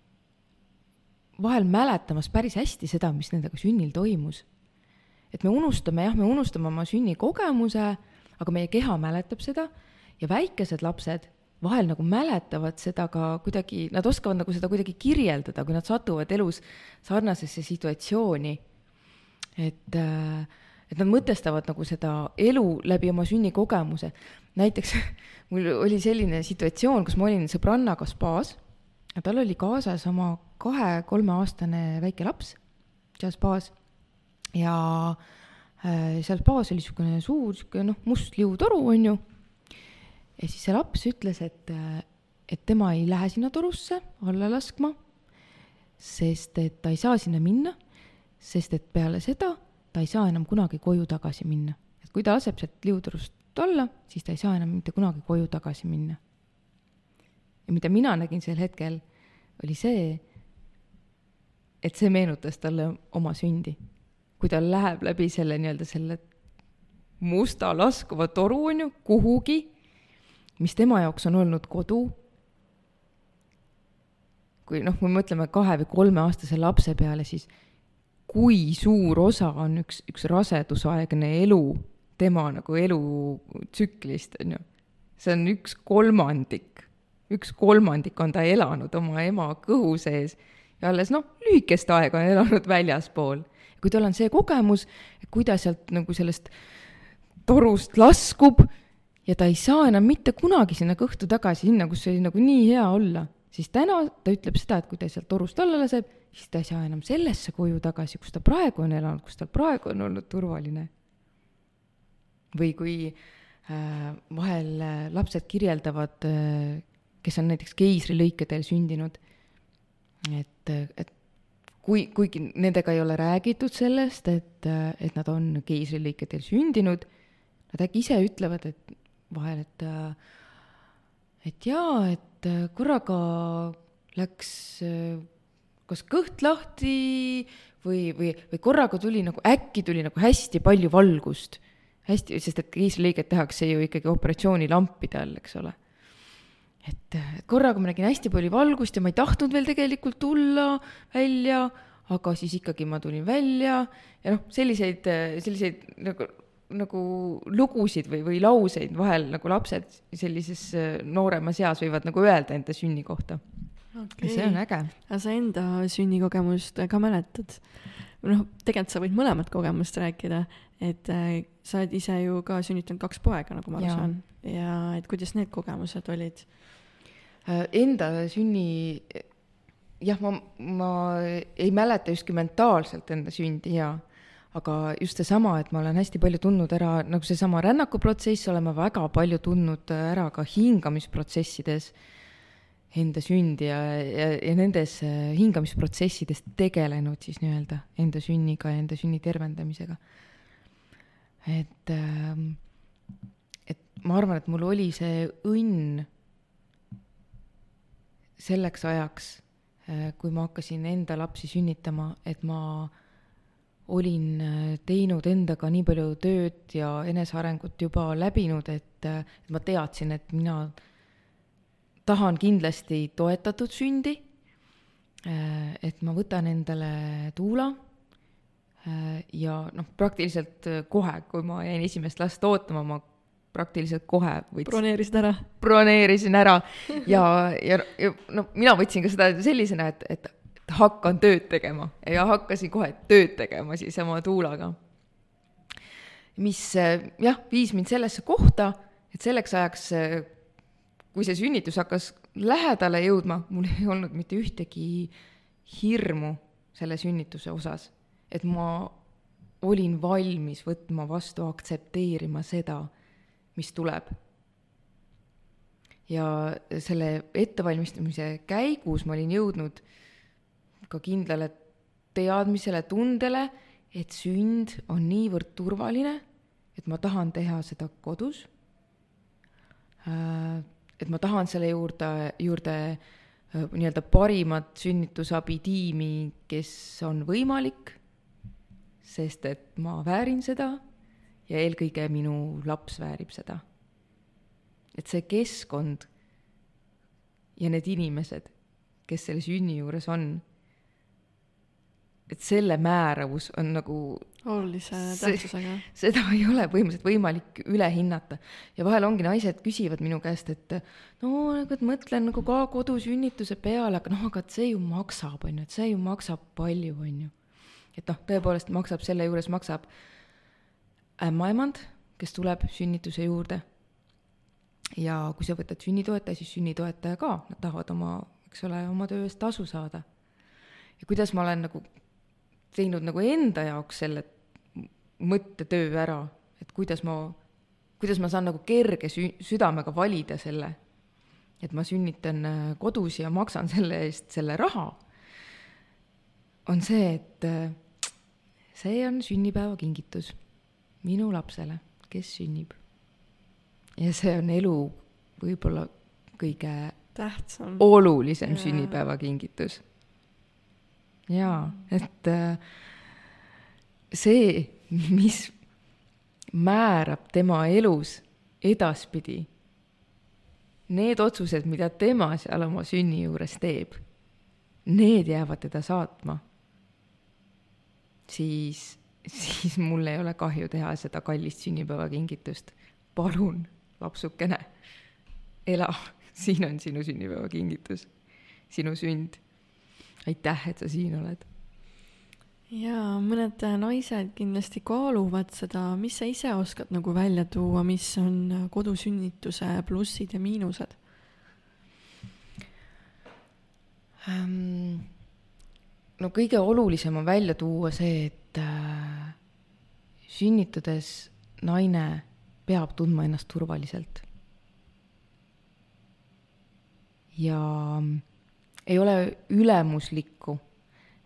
vahel mäletamas päris hästi seda, mis nendega sünnil toimus. et me unustame, jah, me unustame oma sünnikogemuse, aga meie keha mäletab seda ja väikesed lapsed vahel nagu mäletavad seda ka kuidagi, nad oskavad nagu seda kuidagi kirjeldada, kui nad satuvad elus sarnasesse situatsiooni. et, äh, et nad mõtestavad nagu seda elu läbi oma sünnikogemuse. näiteks mul oli selline situatsioon, kus ma olin sõbrannaga spaas ja tal oli kaasas oma kahe-kolmeaastane väike laps seal spaas ja äh, seal spaas oli niisugune suur niisugune noh, must liutoru, on ju. ja siis see laps ütles, et, äh, et tema ei lähe sinna torusse alla laskma, sest et ta ei saa sinna minna, sest et peale seda ta ei saa enam kunagi koju tagasi minna. et kui ta laseb sealt liutorust alla, siis ta ei saa enam mitte kunagi koju tagasi minna ja mida mina nägin sel hetkel, oli see, et see meenutas talle oma sündi. kui ta läheb läbi selle nii-öelda selle musta laskuva toru, on ju, kuhugi, mis tema jaoks on olnud kodu. kui noh, kui me mõtleme kahe või kolmeaastase lapse peale, siis kui suur osa on üks, üks rasedusaegne elu tema nagu elutsüklist, on ju. see on üks kolmandik üks kolmandik on ta elanud oma ema kõhu sees ja alles noh, lühikest aega on elanud väljaspool. kui tal on see kogemus, kui ta sealt nagu sellest torust laskub ja ta ei saa enam mitte kunagi sinna kõhtu tagasi, sinna, kus oli nagu nii hea olla, siis täna ta ütleb seda, et kui ta sealt torust alla laseb, siis ta ei saa enam sellesse koju tagasi, kus ta praegu on elanud, kus tal praegu on olnud turvaline. või kui äh, vahel äh, lapsed kirjeldavad äh, kes on näiteks keisrilõikedel sündinud. et, et kui, kuigi nendega ei ole räägitud sellest, et, et nad on keisrilõikedel sündinud, nad äkki ise ütlevad, et vahel, et, et jaa, et korraga läks kas kõht lahti või, või, või korraga tuli nagu, äkki tuli nagu hästi palju valgust. hästi, sest et keisrilõiget tehakse ju ikkagi operatsioonilampide all, eks ole et korraga ma nägin hästi palju valgust ja ma ei tahtnud veel tegelikult tulla välja, aga siis ikkagi ma tulin välja ja noh, selliseid, selliseid nagu, nagu lugusid või, või lauseid vahel nagu lapsed sellises nooremas eas võivad nagu öelda enda sünni kohta okay.. see on äge. aga sa enda sünnikogemust ka mäletad? noh, tegelikult sa võid mõlemat kogemust rääkida, et äh, sa oled ise ju ka sünnitanud kaks poega, nagu ma aru saan. ja et kuidas need kogemused olid? Äh, enda sünni, jah, ma, ma ei mäleta justkui mentaalselt enda sündi ja, aga just seesama, et ma olen hästi palju tundnud ära, nagu seesama rännakuprotsess, olen ma väga palju tundnud ära ka hingamisprotsessides enda sündi ja, ja, ja nendes äh, hingamisprotsessides tegelenud siis nii-öelda enda sünniga ja enda sünni tervendamisega. et, ähm, et ma arvan, et mul oli see õnn selleks ajaks, äh, kui ma hakkasin enda lapsi sünnitama, et ma olin äh, teinud endaga nii palju tööd ja enesearengut juba läbinud, et, et ma teadsin, et mina tahan kindlasti toetatud sündi. et ma võtan endale tuula. ja noh, praktiliselt kohe, kui ma jäin esimest last ootama, ma praktiliselt kohe võts-. broneerisid ära? broneerisin ära ja, ja, ja no mina võtsin ka seda sellisena, et, et hakkan tööd tegema ja hakkasin kohe tööd tegema siis oma tuulaga. mis jah, viis mind sellesse kohta, et selleks ajaks, kui see sünnitus hakkas lähedale jõudma, mul ei olnud mitte ühtegi hirmu selle sünnituse osas, et ma olin valmis võtma vastu, aktsepteerima seda, mis tuleb. ja selle ettevalmistamise käigus ma olin jõudnud ka kindlale teadmisele, tundele, et sünd on niivõrd turvaline, et ma tahan teha seda kodus. Äh, et ma tahan selle juurde, juurde nii-öelda parimat sünnitusabitiimi, kes on võimalik sest et ma väärin seda ja eelkõige minu laps väärib seda. et see keskkond ja need inimesed, kes selle sünni juures on, et selle määravus on nagu olulise tähtsusega. seda ei ole põhimõtteliselt võimalik üle hinnata. ja vahel ongi naised küsivad minu käest, et no nagu, et mõtlen nagu ka kodusünnituse peale, aga noh, aga et see ju maksab, on ju, et see ju maksab palju, on ju et noh, tõepoolest maksab, selle juures maksab ämmaemand, kes tuleb sünnituse juurde. ja kui sa võtad sünnitoetaja, siis sünnitoetaja ka, nad tahavad oma, eks ole, oma töö eest tasu saada. ja kuidas ma olen nagu teinud nagu enda jaoks selle mõttetöö ära, et kuidas ma, kuidas ma saan nagu kerge sü-, südamega valida selle, et ma sünnitan äh, kodus ja maksan selle eest selle raha, on see, et äh, see on sünnipäevakingitus minu lapsele, kes sünnib. ja see on elu võib-olla kõige tähtsam, olulisem yeah. sünnipäevakingitus. Jaa, et äh, see, mis määrab tema elus edaspidi, need otsused, mida tema seal oma sünni juures teeb, need jäävad teda saatma siis, siis mul ei ole kahju teha seda kallist sünnipäevakingitust. palun, lapsukene, ela, siin on sinu sünnipäevakingitus, sinu sünd. Aitäh, et sa siin oled jaa, mõned naised kindlasti kaaluvad seda, mis sa ise oskad nagu välja tuua, mis on kodusünnituse plussid ja miinused um,? no kõige olulisem on välja tuua see, et äh, sünnitades naine peab tundma ennast turvaliselt. ja ei ole ülemuslikku,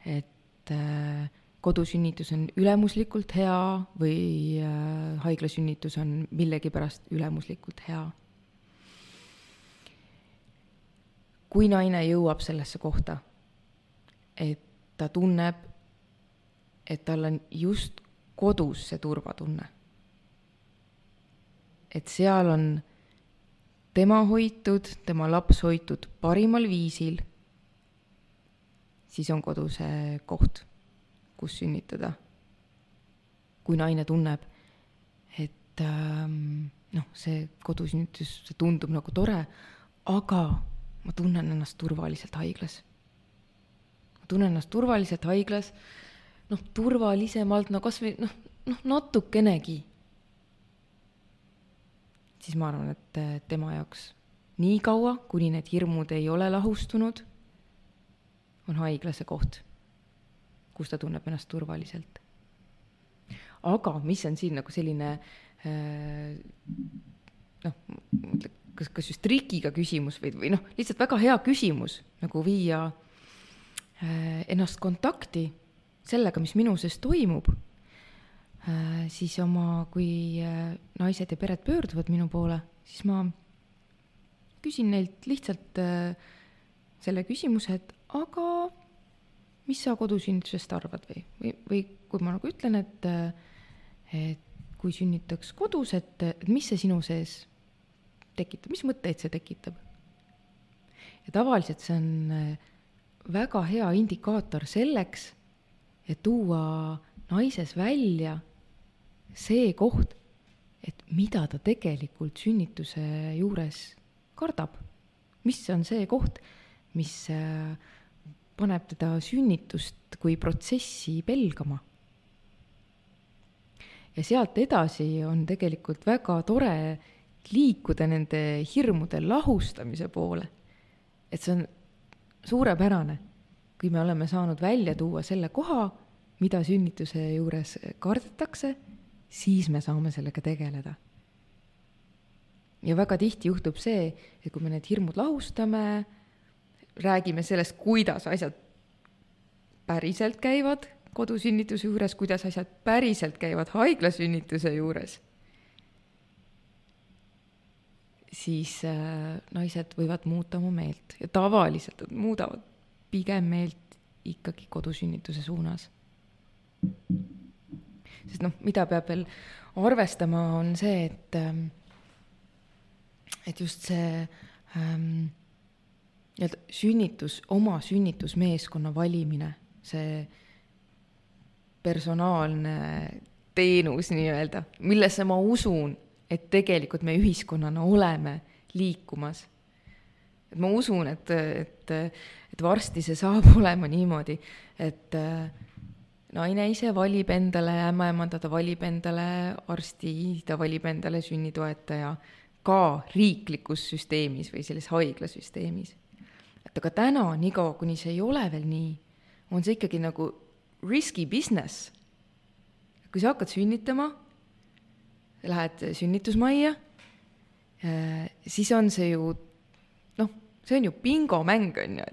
et äh, kodusünnitus on ülemuslikult hea või äh, haiglasünnitus on millegipärast ülemuslikult hea. kui naine jõuab sellesse kohta, et ta tunneb, et tal on just kodus see turvatunne. et seal on tema hoitud, tema laps hoitud parimal viisil, siis on kodu see koht, kus sünnitada. kui naine tunneb, et ähm, noh, see kodusünnitus, see tundub nagu tore, aga ma tunnen ennast turvaliselt haiglas tunnen ennast turvaliselt haiglas, noh, turvalisemalt, no kas või noh, noh, natukenegi. siis ma arvan, et tema jaoks nii kaua, kuni need hirmud ei ole lahustunud, on haigla see koht, kus ta tunneb ennast turvaliselt. aga mis on siin nagu selline äh, noh, kas, kas just trikiga küsimus või, või noh, lihtsalt väga hea küsimus nagu viia Äh, ennast kontakti sellega, mis minu sees toimub, äh, siis oma, kui naised ja pered pöörduvad minu poole, siis ma küsin neilt lihtsalt selle küsimuse, et aga mis sa kodusünnitusest arvad või, või, või kui ma nagu ütlen, et, et kui sünnitaks kodus, et, et mis see sinu sees tekitab, mis mõtteid see tekitab? ja tavaliselt see on väga hea indikaator selleks, et tuua naises välja see koht, et mida ta tegelikult sünnituse juures kardab. mis on see koht, mis äh, paneb teda sünnitust kui protsessi pelgama. ja sealt edasi on tegelikult väga tore liikuda nende hirmude lahustamise poole. et see on suurepärane, kui me oleme saanud välja tuua selle koha, mida sünnituse juures kardetakse, siis me saame sellega tegeleda. ja väga tihti juhtub see, et kui me need hirmud lahustame, räägime sellest, kuidas asjad päriselt käivad kodusünnituse juures, kuidas asjad päriselt käivad haiglasünnituse juures, siis äh, naised võivad muuta oma meelt ja tavaliselt nad muudavad pigem meelt ikkagi kodusünnituse suunas. Sest noh, mida peab veel arvestama, on see, et, ähm, et just see ähm, nii-öelda sünnitus, oma sünnitusmeeskonna valimine, see personaalne teenus nii-öelda, millesse ma usun, et tegelikult me ühiskonnana oleme liikumas. et ma usun, et, et, et varsti see saab olema niimoodi, et äh, naine ise valib endale ämmaemanda, ta valib endale arsti, ta valib endale sünnitoetaja ka riiklikus süsteemis või selles haiglasüsteemis. Et aga täna, niikaua kuni see ei ole veel nii, on see ikkagi nagu risky business. kui sa hakkad sünnitama, lähed sünnitusmajja, äh, siis on see ju noh, see on ju bingomäng, on ju,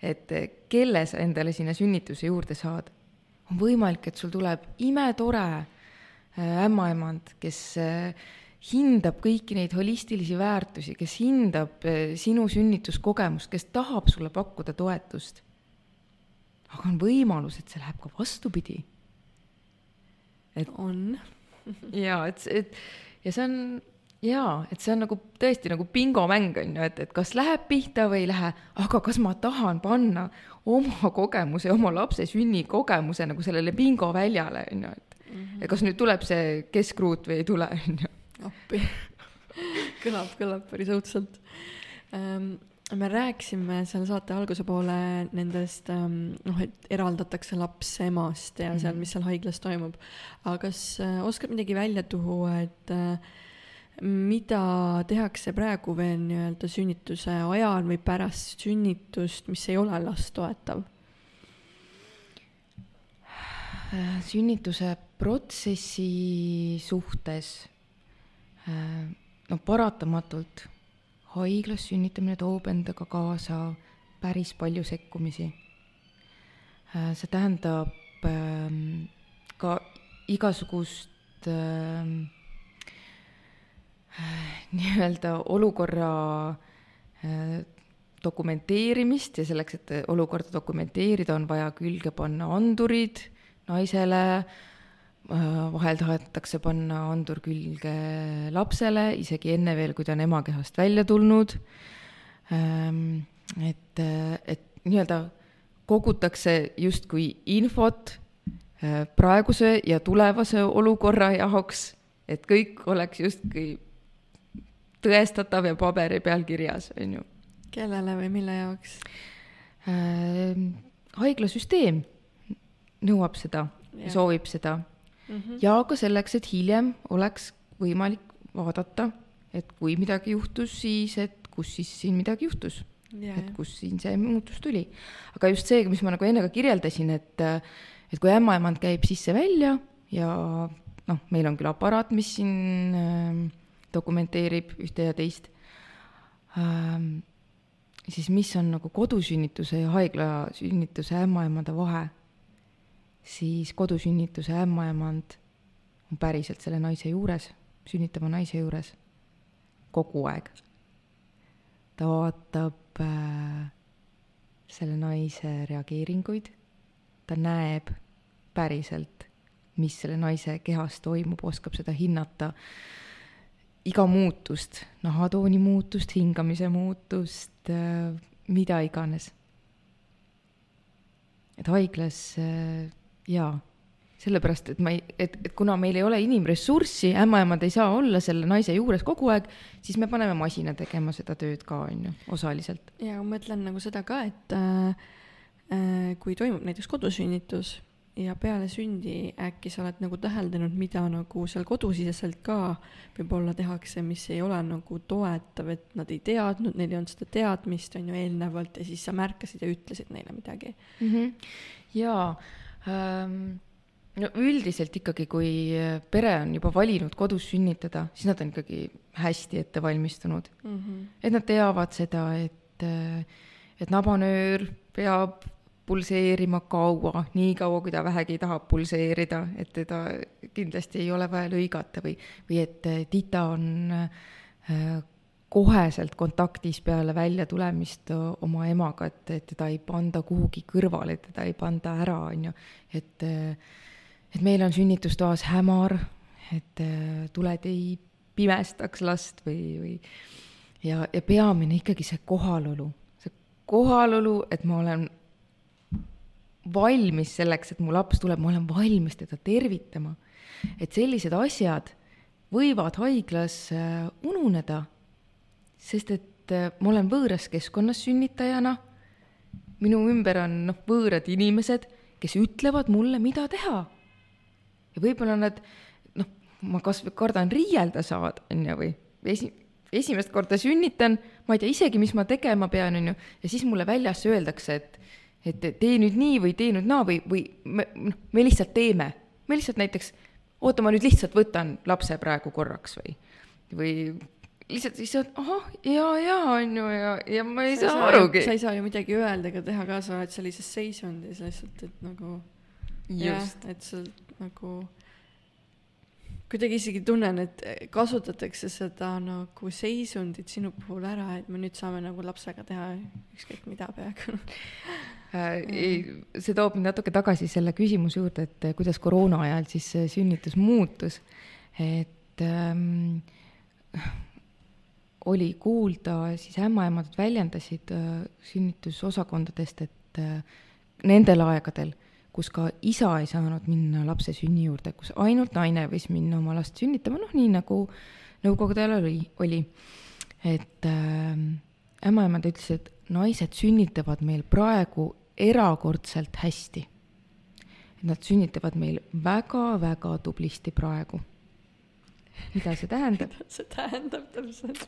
et, et kelle sa endale sinna sünnituse juurde saad on võimalik, et sul tuleb imetore äh, ämmaemand, kes äh, hindab kõiki neid holistilisi väärtusi, kes hindab äh, sinu sünnituskogemust, kes tahab sulle pakkuda toetust. aga on võimalus, et see läheb ka vastupidi. et on jaa, et, et ja see on jaa, et see on nagu tõesti nagu bingomäng on ju, et, et kas läheb pihta või ei lähe, aga kas ma tahan panna oma kogemuse, oma lapse sünnikogemuse nagu sellele bingoväljale on ju, et mm -hmm. et kas nüüd tuleb see keskruut või ei tule, on ju. Appi kõlab, kõlab päris õudselt ähm, me rääkisime seal saate alguse poole nendest ähm, noh, et eraldatakse laps emast ja seal, mhm. mis seal haiglas toimub. aga kas äh, oskad midagi välja tuua, et äh, mida tehakse praegu veel nii-öelda sünnituse ajal või pärast sünnitust, mis ei ole last toetav? sünnituse protsessi suhtes no paratamatult haiglas sünnitamine toob endaga kaasa päris palju sekkumisi. see tähendab ähm, ka igasugust äh, nii-öelda olukorra äh, dokumenteerimist ja selleks, et olukorda dokumenteerida, on vaja külge panna andurid naisele, äh, vahel tahetakse panna andur külge lapsele, isegi enne veel, kui ta on emakehast välja tulnud. Ähm, et, et nii-öelda kogutakse justkui infot äh, praeguse ja tulevase olukorra jaoks, et kõik oleks justkui tõestatav ja paberi peal kirjas, on ju. kellele või mille jaoks äh,? haiglasüsteem nõuab seda ja soovib seda mm. -hmm. ja ka selleks, et hiljem oleks võimalik vaadata, et kui midagi juhtus, siis et kus siis siin midagi juhtus. et kus siin see muutus tuli. aga just see, mis ma nagu enne ka kirjeldasin, et, et kui ämmaemand käib sisse-välja ja noh, meil on küll aparaat, mis siin äh, dokumenteerib ühte ja teist ähm,, siis mis on nagu kodusünnituse ja haiglasünnituse ämmaemanda vahe, siis kodusünnituse ämmaemand on päriselt selle naise juures, sünnitava naise juures kogu aeg. ta vaatab äh, selle naise reageeringuid, ta näeb päriselt, mis selle naise kehas toimub, oskab seda hinnata iga muutust, nahatooni muutust, hingamise muutust, äh, mida iganes. et haiglas äh, jaa, sellepärast, et ma ei, et, et kuna meil ei ole inimressurssi, ämmaemad ei saa olla selle naise juures kogu aeg, siis me paneme masina tegema seda tööd ka, on ju, osaliselt. ja ma mõtlen nagu seda ka, et äh, äh kui toimub näiteks kodusünnitus ja peale sündi äkki sa oled nagu täheldanud, mida nagu seal kodusiseselt ka võib-olla tehakse, mis ei ole nagu toetav, et nad ei teadnud, neil ei olnud seda teadmist, on ju, eelnevalt ja siis sa märkasid ja ütlesid neile midagi mm. -hmm. jaa no üldiselt ikkagi, kui pere on juba valinud kodus sünnitada, siis nad on ikkagi hästi ette valmistunud mm. -hmm. et nad teavad seda, et, et nabanöör peab pulseerima kaua, nii kaua, kui ta vähegi tahab pulseerida, et teda kindlasti ei ole vaja lõigata või, või et tita on äh, koheselt kontaktis peale väljatulemist oma emaga, et, et teda ei panda kuhugi kõrvale, teda ei panda ära, on ju, et et meil on sünnitustoas hämar, et tuled ei pimestaks last või, või ja, ja peamine ikkagi see kohalolu, see kohalolu, et ma olen valmis selleks, et mu laps tuleb, ma olen valmis teda tervitama. et sellised asjad võivad haiglas ununeda, sest et äh, ma olen võõras keskkonnas sünnitajana, minu ümber on noh, võõrad inimesed, kes ütlevad mulle, mida teha. ja võib-olla nad noh, ma kas või kardan riielda saada, on ju, või esi-, esimest korda sünnitan, ma ei tea isegi, mis ma tegema pean, on ju, ja siis mulle väljas öeldakse, et et tee nüüd nii või tee nüüd naa või, või me, noh, me lihtsalt teeme. me lihtsalt näiteks, oota, ma nüüd lihtsalt võtan lapse praegu korraks või, või lihtsalt siis saad, ahah, ja, ja on ju, ja, ja ma ei sa saa arugi. sa ei saa ju midagi öelda ega teha ka, sa oled sellises seisundis lihtsalt, et nagu jah, et sa nagu kuidagi isegi tunnen, et kasutatakse seda nagu seisundit sinu puhul ära, et me nüüd saame nagu lapsega teha ükskõik mida peaaegu äh,. see toob mind natuke tagasi selle küsimuse juurde, et kuidas koroona ajal siis sünnitus muutus. et ähm, oli kuulda, siis ämmaemandad väljendasid äh, sünnitusosakondadest, et äh, nendel aegadel kus ka isa ei saanud minna lapse sünni juurde, kus ainult naine võis minna oma last sünnitama, noh, nii nagu nõukogude ajal oli, oli. et äh, ämmaemand ütles, et naised sünnitavad meil praegu erakordselt hästi. et nad sünnitavad meil väga-väga tublisti praegu. Mida see tähendab see tähendab täpselt?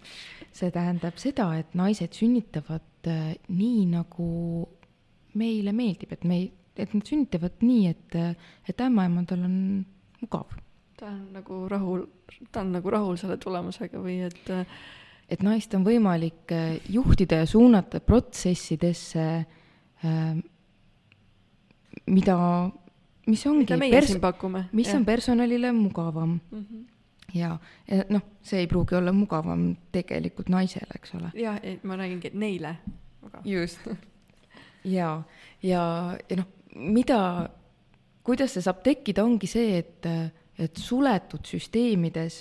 see tähendab seda, et naised sünnitavad äh, nii, nagu meile meeldib, et me et nad sünnitavad nii, et, et ämmaemadel on mugav. ta on nagu rahul, ta on nagu rahul selle tulemusega või et et naist on võimalik äh, juhtida ja suunata protsessidesse, äh, mida, mis ongi mida meie pers-, mis ja. on personalile mugavam mm. -hmm ja, ja noh, see ei pruugi olla mugavam tegelikult naisele, eks ole. jah, ma räägingi, et neile. just ja, ja, ja noh, mida, kuidas see saab tekkida, ongi see, et, et suletud süsteemides,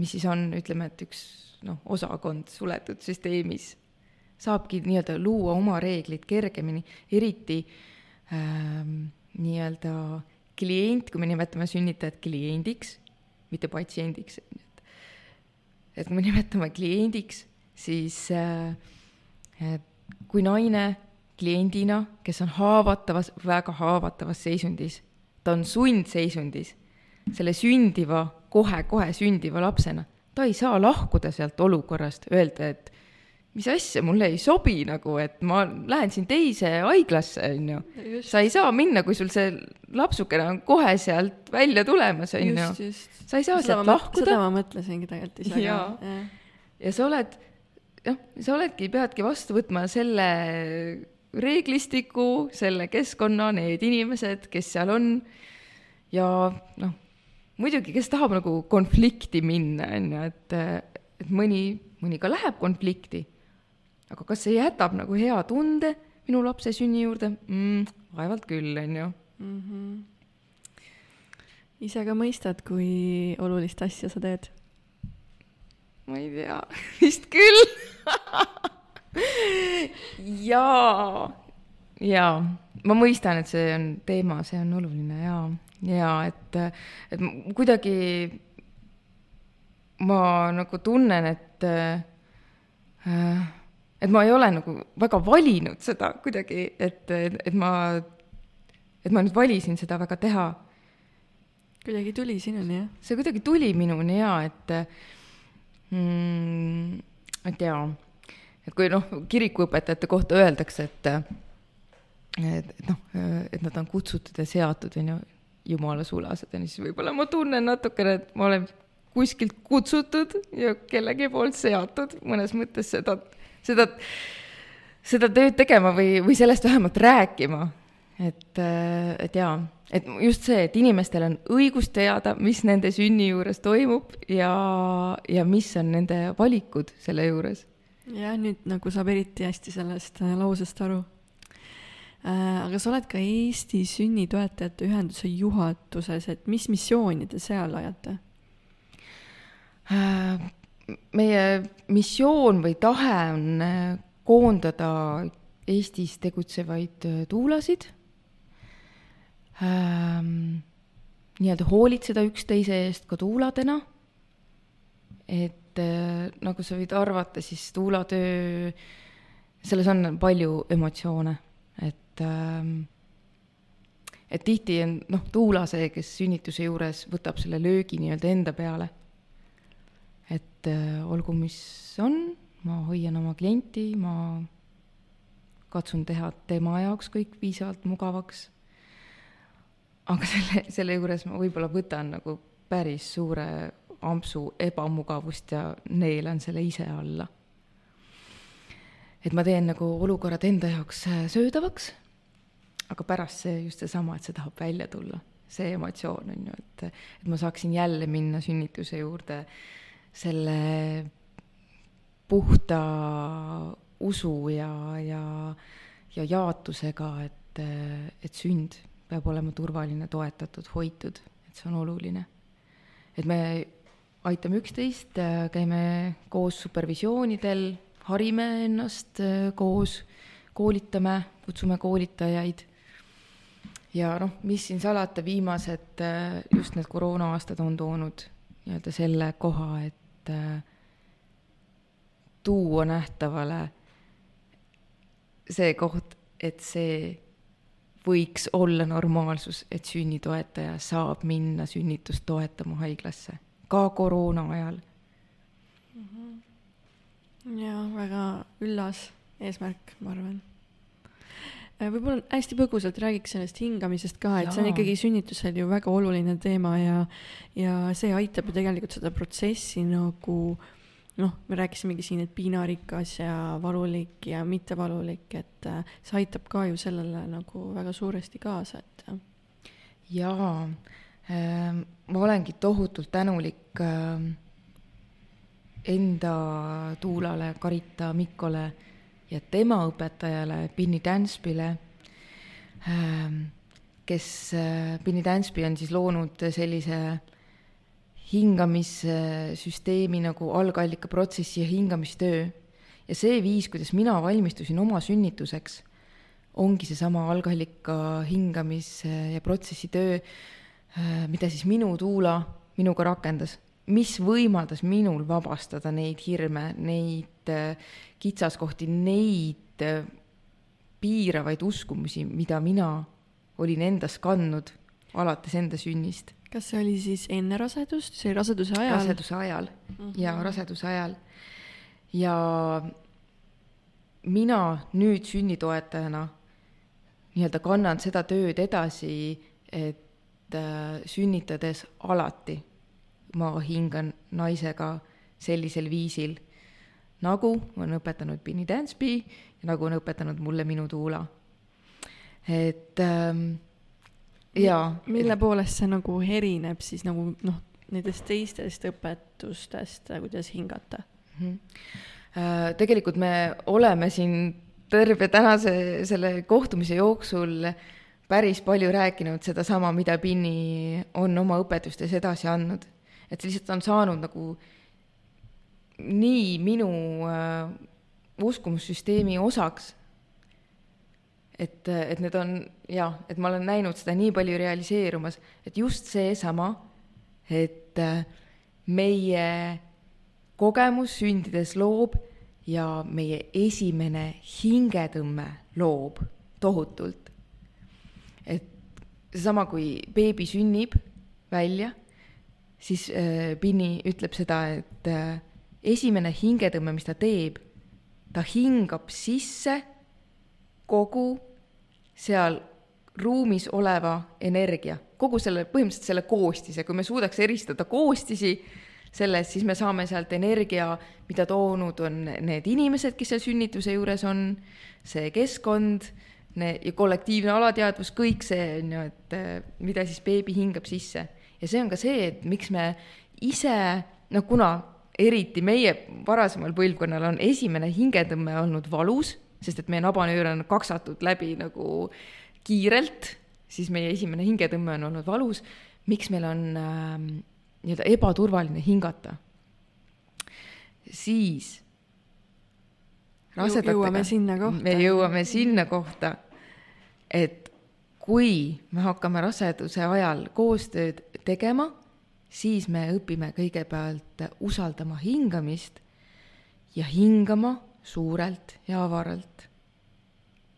mis siis on, ütleme, et üks noh, osakond suletud süsteemis, saabki nii-öelda luua oma reeglid kergemini, eriti ähm, nii-öelda klient, kui me nimetame sünnitajat kliendiks, mitte patsiendiks, et, et kui me nimetame kliendiks, siis äh, kui naine kliendina, kes on haavatavas, väga haavatavas seisundis, ta on sundseisundis, selle sündiva, kohe-kohe sündiva lapsena, ta ei saa lahkuda sealt olukorrast, öelda, et mis asja, mulle ei sobi nagu, et ma lähen siin teise haiglasse, on ju. sa ei saa minna, kui sul see lapsukene on kohe sealt välja tulemas, on ju. sa ei saa seda sealt lahkuda. seda ma mõtlesingi tegelikult ise ka. ja sa oled, jah, sa oledki, peadki vastu võtma selle reeglistiku, selle keskkonna, need inimesed, kes seal on ja noh, muidugi, kes tahab nagu konflikti minna, on ju, et, et mõni, mõni ka läheb konflikti, aga kas see jätab nagu hea tunde minu lapse sünni juurde mm,? vaevalt küll, on ju mm. -hmm. ise ka mõistad, kui olulist asja sa teed? ma ei tea, vist küll jaa, jaa, ma mõistan, et see on teema, see on oluline ja, ja et, et kuidagi ma nagu tunnen, et äh, et ma ei ole nagu väga valinud seda kuidagi, et, et ma, et ma nüüd valisin seda väga teha. kuidagi tuli sinuni, jah? see kuidagi tuli minuni ja et mm, et jaa et kui noh, kirikuõpetajate kohta öeldakse, et et, et noh, et nad on kutsutud ja seatud, on ju, jumala sulased ja siis võib-olla ma tunnen natukene, et ma olen kuskilt kutsutud ja kellegi poolt seatud mõnes mõttes seda, seda, seda tööd tegema või, või sellest vähemalt rääkima. et, et jaa, et just see, et inimestel on õigus teada, mis nende sünni juures toimub ja, ja mis on nende valikud selle juures. jah, nüüd nagu saab eriti hästi sellest äh, lausest aru äh, aga sa oled ka Eesti Sünnitoetajate Ühenduse juhatuses, et mis missiooni te seal ajate? Äh, meie missioon või tahe on äh, koondada Eestis tegutsevaid äh, tuulasid, ähm, nii-öelda hoolitseda üksteise eest ka tuuladena, et nagu sa võid arvata, siis tuulatöö, selles on palju emotsioone, et ähm, et tihti on noh, tuula see, kes sünnituse juures võtab selle löögi nii-öelda enda peale et äh, olgu, mis on, ma hoian oma klienti, ma katsun teha tema jaoks kõik piisavalt mugavaks. aga selle, selle juures ma võib-olla võtan nagu päris suure ampsu ebamugavust ja neelan selle ise alla. et ma teen nagu olukorrad enda jaoks äh, söödavaks, aga pärast see just seesama, et see tahab välja tulla, see emotsioon on ju, et, et ma saaksin jälle minna sünnituse juurde äh, selle puhta usu ja, ja, ja jaatusega, et, et sünd peab olema turvaline, toetatud, hoitud, et see on oluline. et me aitame üksteist, käime koos supervisioonidel, harime ennast koos, koolitame, kutsume koolitajaid ja noh, mis siin salata, viimased just need koroona-aastad on toonud nii-öelda selle koha, et et äh, tuua nähtavale see koht, et see võiks olla normaalsus, et sünnitoetaja saab minna sünnitust toetama haiglasse, ka koroona ajal mm. -hmm. ja väga üllas eesmärk, ma arvan võib-olla hästi põgusalt räägiks sellest hingamisest ka, et Jaa. see on ikkagi sünnitusel ju väga oluline teema ja, ja see aitab ju tegelikult seda protsessi nagu noh, me rääkisimegi siin, et piinarikas ja valulik ja mittevalulik, et äh, see aitab ka ju sellele nagu väga suuresti kaasa, et. Äh. jaa äh,, ma olengi tohutult tänulik äh, enda tuulale, Karita Mikkole ja tema õpetajale Binny Danspile, ähm, kes, Binny äh, Dansby on siis loonud sellise hingamissüsteemi nagu algallikaprotsessi ja hingamistöö. ja see viis, kuidas mina valmistusin oma sünnituseks, ongi seesama algallika hingamis- ja protsessitöö, äh, mida siis minu tuula minuga rakendas mis võimaldas minul vabastada neid hirme, neid äh, kitsaskohti, neid äh, piiravaid uskumusi, mida mina olin endas kandnud alates enda sünnist. kas see oli siis enne rasedust, see oli raseduse ajal? raseduse ajal mm -hmm. ja raseduse ajal. ja mina nüüd sünnitoetajana nii-öelda kannan seda tööd edasi, et äh, sünnitades alati ma hingan naisega sellisel viisil, nagu on õpetanud Binny Dansby ja nagu on õpetanud mulle minu tuula. et ähm, jaa. mille poolest see nagu erineb siis nagu noh, nendest teistest õpetustest, kuidas hingata mm? -hmm. tegelikult me oleme siin terve tänase selle kohtumise jooksul päris palju rääkinud sedasama, mida Binny on oma õpetustes edasi andnud et see lihtsalt on saanud nagu nii minu äh, uskumussüsteemi osaks, et, et need on jah, et ma olen näinud seda nii palju realiseerumas, et just seesama, et äh, meie kogemus sündides loob ja meie esimene hingetõmme loob tohutult. et seesama, kui beebi sünnib välja siis äh, Binni ütleb seda, et äh, esimene hingetõmme, mis ta teeb, ta hingab sisse kogu seal ruumis oleva energia, kogu selle, põhimõtteliselt selle koostise, kui me suudaks eristada koostisi selles, siis me saame sealt energia, mida toonud on need inimesed, kes seal sünnituse juures on, see keskkond, ja kollektiivne alateadvus, kõik see on ju, et mida siis beebi hingab sisse. ja see on ka see, et miks me ise, noh, kuna eriti meie varasemal põlvkonnal on esimene hingetõmme olnud valus, sest et meie nabanöör on kaksatud läbi nagu kiirelt, siis meie esimene hingetõmme on olnud valus, miks meil on äh, nii-öelda ebaturvaline hingata, siis rasedatega jõuame sinna kohta. me jõuame sinna kohta, et kui me hakkame raseduse ajal koostööd tegema, siis me õpime kõigepealt usaldama hingamist ja hingama suurelt ja avaralt.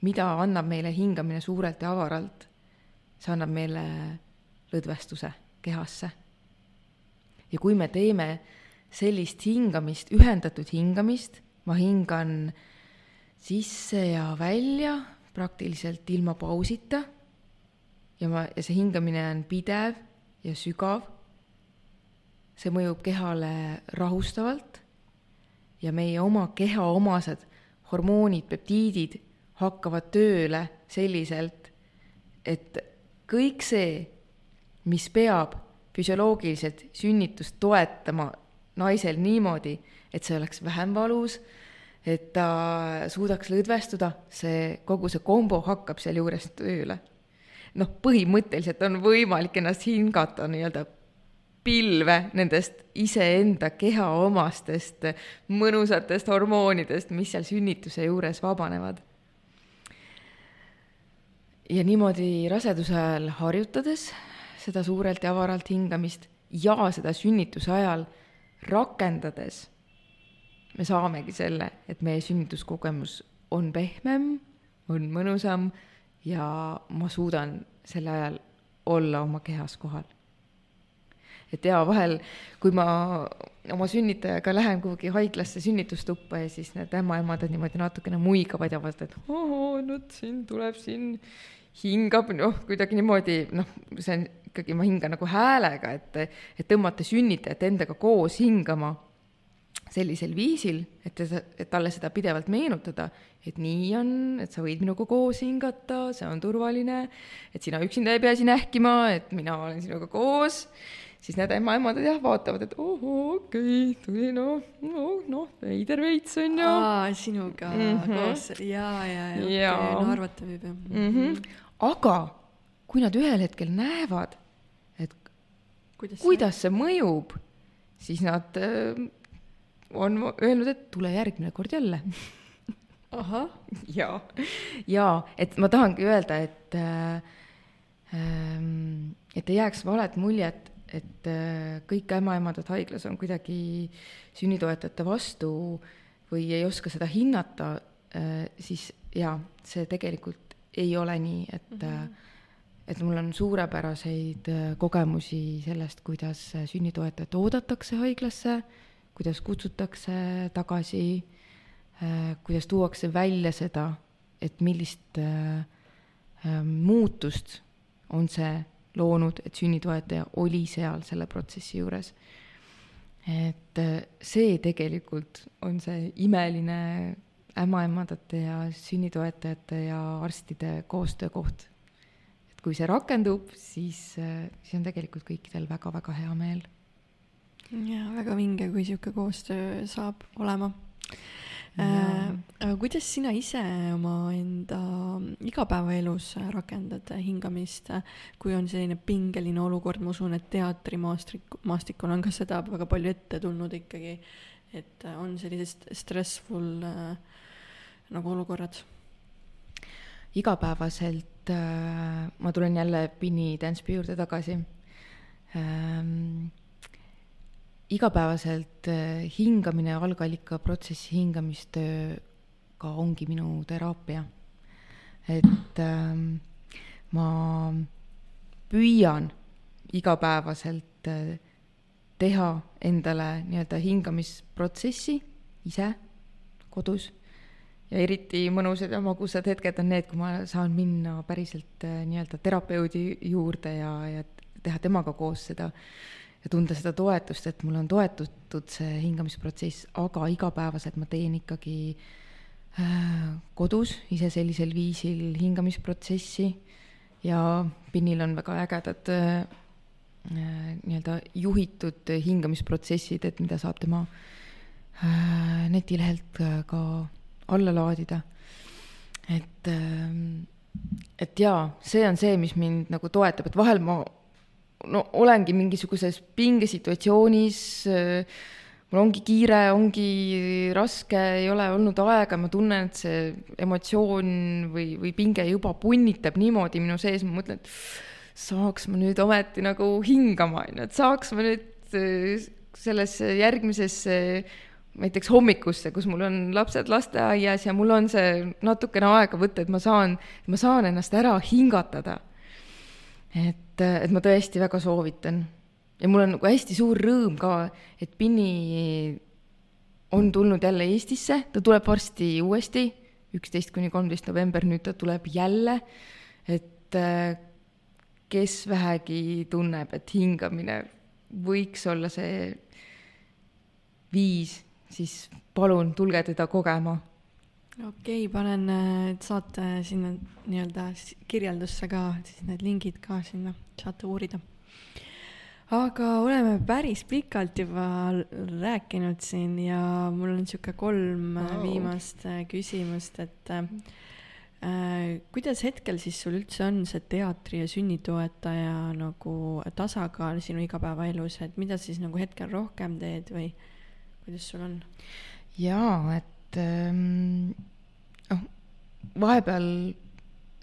mida annab meile hingamine suurelt ja avaralt? see annab meile lõdvestuse kehasse. ja kui me teeme sellist hingamist, ühendatud hingamist, ma hingan sisse ja välja praktiliselt ilma pausita ja ma, ja see hingamine on pidev ja sügav. See mõjub kehale rahustavalt ja meie oma keha omased hormoonid, peptiidid hakkavad tööle selliselt, et kõik see, mis peab füsioloogiliselt sünnitust toetama naisel niimoodi, et see oleks vähem valus, et ta suudaks lõdvestuda, see, kogu see kombo hakkab sealjuures tööle. noh, põhimõtteliselt on võimalik ennast hingata nii-öelda pilve nendest iseenda keha omastest mõnusatest hormoonidest, mis seal sünnituse juures vabanevad. ja niimoodi raseduse ajal harjutades seda suurelt ja avaralt hingamist ja seda sünnituse ajal rakendades me saamegi selle, et meie sünnituskogemus on pehmem, on mõnusam ja ma suudan sel ajal olla oma kehas kohal. Et jaa, vahel, kui ma oma sünnitajaga lähen kuhugi haiglasse sünnitustuppa ja siis need ämmaemandad niimoodi natukene muigavad ja vaatavad, et ohoo, nüüd siin tuleb siin, hingab, noh, kuidagi niimoodi, noh, see on ikkagi, ma hingan nagu häälega, et, et tõmmata sünnitajat endaga koos hingama sellisel viisil, et, et talle seda pidevalt meenutada, et nii on, et sa võid minuga koos hingata, see on turvaline, et sina üksinda ei pea siin ähkima, et mina olen sinuga koos, siis need ämmaemandad jah, vaatavad, et ohoo, okei okay,, tuli noh, noh, noh, veider veits on ju. sinuga mm -hmm. koos, jaa, jaa, jaa, okei okay,, no arvata võib jah mm. -hmm. aga kui nad ühel hetkel näevad, et kuidas, kuidas see mõjub, siis nad äh, on öelnud, et tule järgmine kord jälle ahah. ja, ja et ma tahangi öelda, et äh, et ei jääks valet muljet, et äh, kõik ämmaemandad haiglas on kuidagi sünnitoetajate vastu või ei oska seda hinnata äh,, siis jaa, see tegelikult ei ole nii, et mm -hmm. et mul on suurepäraseid kogemusi sellest, kuidas sünnitoetajat oodatakse haiglasse kuidas kutsutakse tagasi, kuidas tuuakse välja seda, et millist muutust on see loonud, et sünnitoetaja oli seal selle protsessi juures. et see tegelikult on see imeline ämmaemandate ja sünnitoetajate ja arstide koostöökoht. et kui see rakendub, siis, siis on tegelikult kõikidel väga-väga hea meel jaa, väga vinge, kui niisugune koostöö saab olema. Äh, aga kuidas sina ise omaenda igapäevaelus rakendad hingamist, kui on selline pingeline olukord, ma usun, et teatrimaastik, maastikul on ka seda väga palju ette tulnud ikkagi, et on sellised stressful äh, nagu olukorrad? igapäevaselt äh, ma tulen jälle Pinni Dancepi juurde tagasi. Ähm, igapäevaselt äh, hingamine, algallika protsessi hingamistööga ongi minu teraapia. et ähm, ma püüan igapäevaselt äh, teha endale nii-öelda hingamisprotsessi ise kodus ja eriti mõnusad ja magusad hetked on need, kui ma saan minna päriselt äh, nii-öelda terapeudi juurde ja, ja teha temaga koos seda ja tunda seda toetust, et mul on toetatud see hingamisprotsess, aga igapäevaselt ma teen ikkagi äh, kodus ise sellisel viisil hingamisprotsessi ja Pinnil on väga ägedad äh, äh, nii-öelda juhitud hingamisprotsessid, et mida saab tema netilehelt ka alla laadida. et et jaa, see on see, mis mind nagu toetab, et vahel ma no olengi mingisuguses pingesituatsioonis, mul ongi kiire, ongi raske, ei ole olnud aega, ma tunnen, et see emotsioon või, või pinge juba punnitab niimoodi minu sees, ma mõtlen, et saaks ma nüüd ometi nagu hingama, on ju, et saaks ma nüüd äh, sellesse järgmisesse näiteks hommikusse, kus mul on lapsed lasteaias ja mul on see natukene aega võtta, et ma saan, ma saan ennast ära hingatada. et, et ma tõesti väga soovitan. ja mul on nagu hästi suur rõõm ka, et Pinni on tulnud jälle Eestisse, ta tuleb varsti uuesti, üksteist kuni kolmteist november, nüüd ta tuleb jälle, et kes vähegi tunneb, et hingamine võiks olla see viis, siis palun tulge teda kogema okei okay,, panen äh, saate sinna nii-öelda kirjeldusse ka, siis need lingid ka sinna, saate uurida. aga oleme päris pikalt juba rääkinud siin ja mul on sihuke kolm wow. viimast äh, küsimust, et äh, kuidas hetkel siis sul üldse on see teatri ja sünnitoetaja nagu tasakaal sinu igapäevaelus, et mida siis nagu hetkel rohkem teed või kuidas sul on? jaa, et et ehm, noh, vahepeal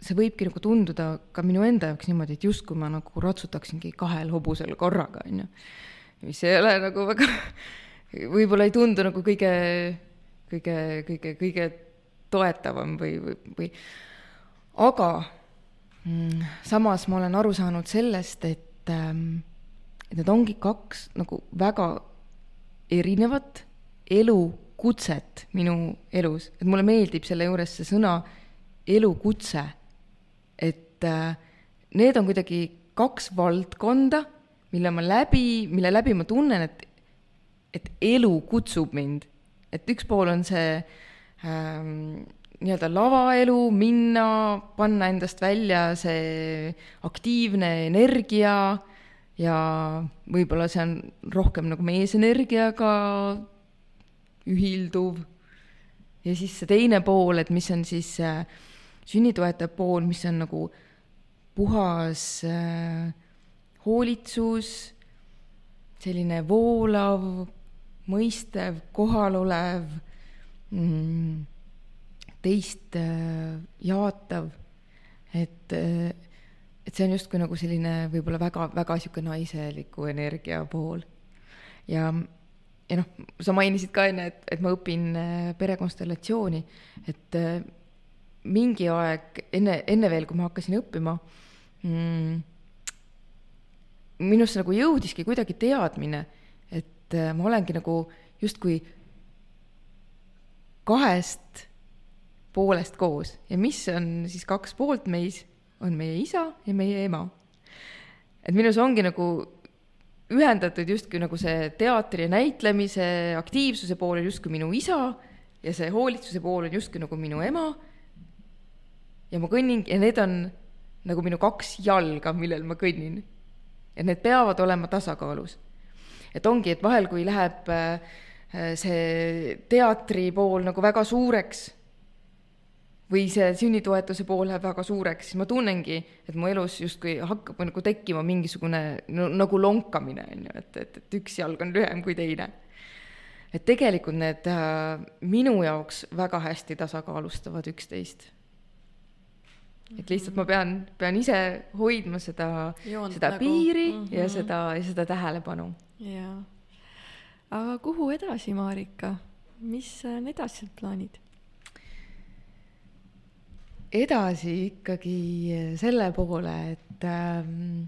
see võibki nagu tunduda ka minu enda jaoks niimoodi, et justkui ma nagu ratsutaksingi kahel hobusel korraga, onju. mis ei ole nagu väga, võib-olla ei tundu nagu kõige, kõige, kõige, kõige toetavam või, või, või aga mm, samas ma olen aru saanud sellest, et, ehm, et need ongi kaks nagu väga erinevat elu kutset minu elus, et mulle meeldib selle juures see sõna elukutse. et äh, need on kuidagi kaks valdkonda, mille ma läbi, mille läbi ma tunnen, et, et elu kutsub mind. et üks pool on see ähm, nii-öelda lavaelu, minna, panna endast välja see aktiivne energia ja võib-olla see on rohkem nagu meesenergiaga ühilduv. ja siis see teine pool, et mis on siis äh, sünnitoetaja pool, mis on nagu puhas äh, hoolitsus, selline voolav, mõistev, kohalolev mm,, teist äh, jaatav, et äh, et see on justkui nagu selline võib-olla väga, väga niisugune naiseliku energia pool. ja ja noh, sa mainisid ka enne, et, et ma õpin äh, perekonstellatsiooni, et äh, mingi aeg enne, enne veel, kui ma hakkasin õppima mm,, minusse nagu jõudiski kuidagi teadmine, et äh, ma olengi nagu justkui kahest poolest koos ja mis on siis kaks poolt meis, on meie isa ja meie ema. et minus ongi nagu ühendatud justkui nagu see teatri ja näitlemise aktiivsuse pool on justkui minu isa ja see hoolitsuse pool on justkui nagu minu ema. ja ma kõnnin ja need on nagu minu kaks jalga, millel ma kõnnin. et need peavad olema tasakaalus. et ongi, et vahel, kui läheb äh, see teatri pool nagu väga suureks või see sünnitoetuse pool läheb väga suureks, siis ma tunnengi, et mu elus justkui hakkab nagu tekkima mingisugune no, nagu lonkamine, on ju, et, et, et üks jalg on lühem kui teine. et tegelikult need äh, minu jaoks väga hästi tasakaalustavad üksteist. et lihtsalt ma pean, pean ise hoidma seda, seda nagu, piiri mm -hmm. ja seda, ja seda tähelepanu. jaa. aga kuhu edasi, Marika? mis on edasised plaanid? Edasi ikkagi selle poole, et ähm,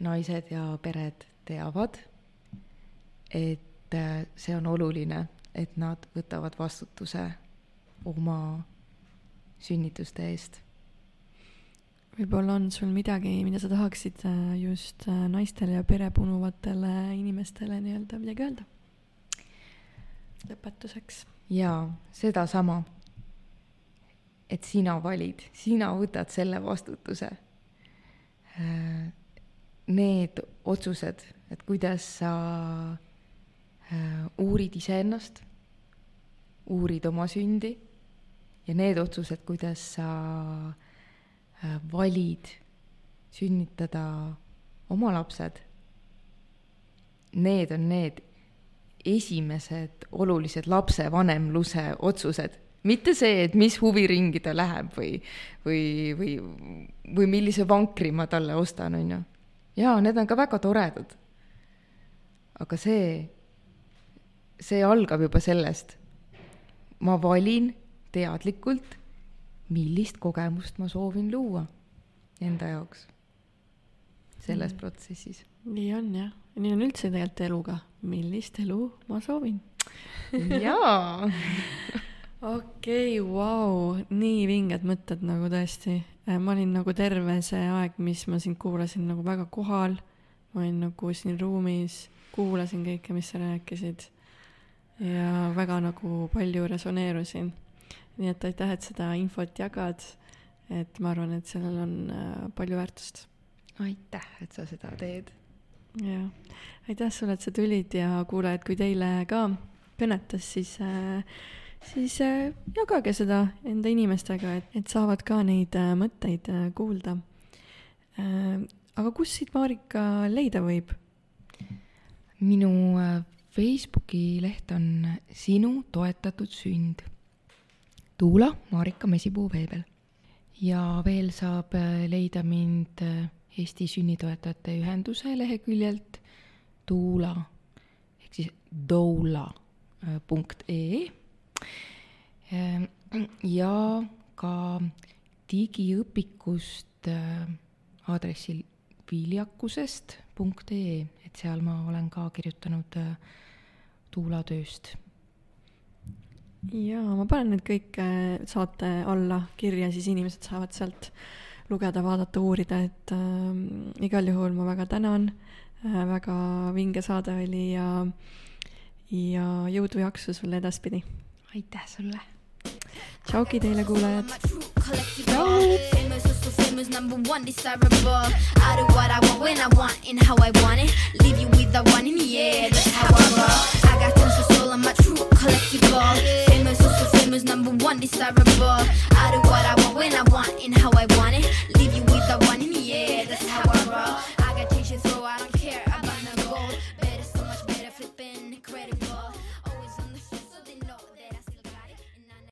naised ja pered teavad, et äh, see on oluline, et nad võtavad vastutuse oma sünnituste eest. võib-olla on sul midagi, mida sa tahaksid äh, just äh, naistele ja pere punuvatele inimestele nii-öelda midagi öelda? lõpetuseks. jaa, sedasama. Et sina valid, sina võtad selle vastutuse. Äh, need otsused, et kuidas sa uurid iseennast, uurid oma sündi ja need otsused, kuidas sa Äh, valid sünnitada oma lapsed, need on need esimesed olulised lapsevanemluse otsused, mitte see, et mis huviringi ta läheb või, või, või, või millise vankri ma talle ostan, on ju. jaa, need on ka väga toredad. aga see, see algab juba sellest. ma valin teadlikult millist kogemust ma soovin luua enda jaoks selles mm. protsessis. nii on jah, nii on üldse tegelikult eluga, millist elu ma soovin jaa okei okay,, vau, nii vinged mõtted nagu tõesti. Äh, ma olin nagu terve see aeg, mis ma sind kuulasin, nagu väga kohal. ma olin nagu siin ruumis, kuulasin kõike, mis sa rääkisid. ja väga nagu palju resoneerusin nii et aitäh, et seda infot jagad. et ma arvan, et sellel on äh, palju väärtust. aitäh, et sa seda teed. jah, aitäh sulle, et sa tulid ja kuulajad, kui teile ka kõnetas, siis äh, siis äh, jagage seda enda inimestega, et, et saavad ka neid äh, mõtteid äh, kuulda aga kus siit Marika leida võib? minu Facebooki leht on Sinu toetatud sünd Tuula Marika Mesipuu veebel. ja veel saab leida mind Eesti Sünnitoetajate Ühenduse leheküljelt tuula ehk siis doula.ee äh, ja ka digiõpikust aadressil viljakusest.ee, et seal ma olen ka kirjutanud Tuula tööst jaa, ma panen need kõik äh, saate alla kirja, siis inimesed saavad sealt lugeda, vaadata, uurida, et äh, igal juhul ma väga tänan äh,, väga vinge saade oli ja, ja jõudu, jaksu sulle edaspidi! aitäh sulle. tšauki teile, kuulajad. Famous number one desirable. I do what I want when I want and how I want it. Leave you with the one in the air. That's how I roll. I got tons of soul on my true collectible. Famous, also famous, number one desirable. I do what I want when I want and how I want it. Leave you with the one in the air. That's how I roll.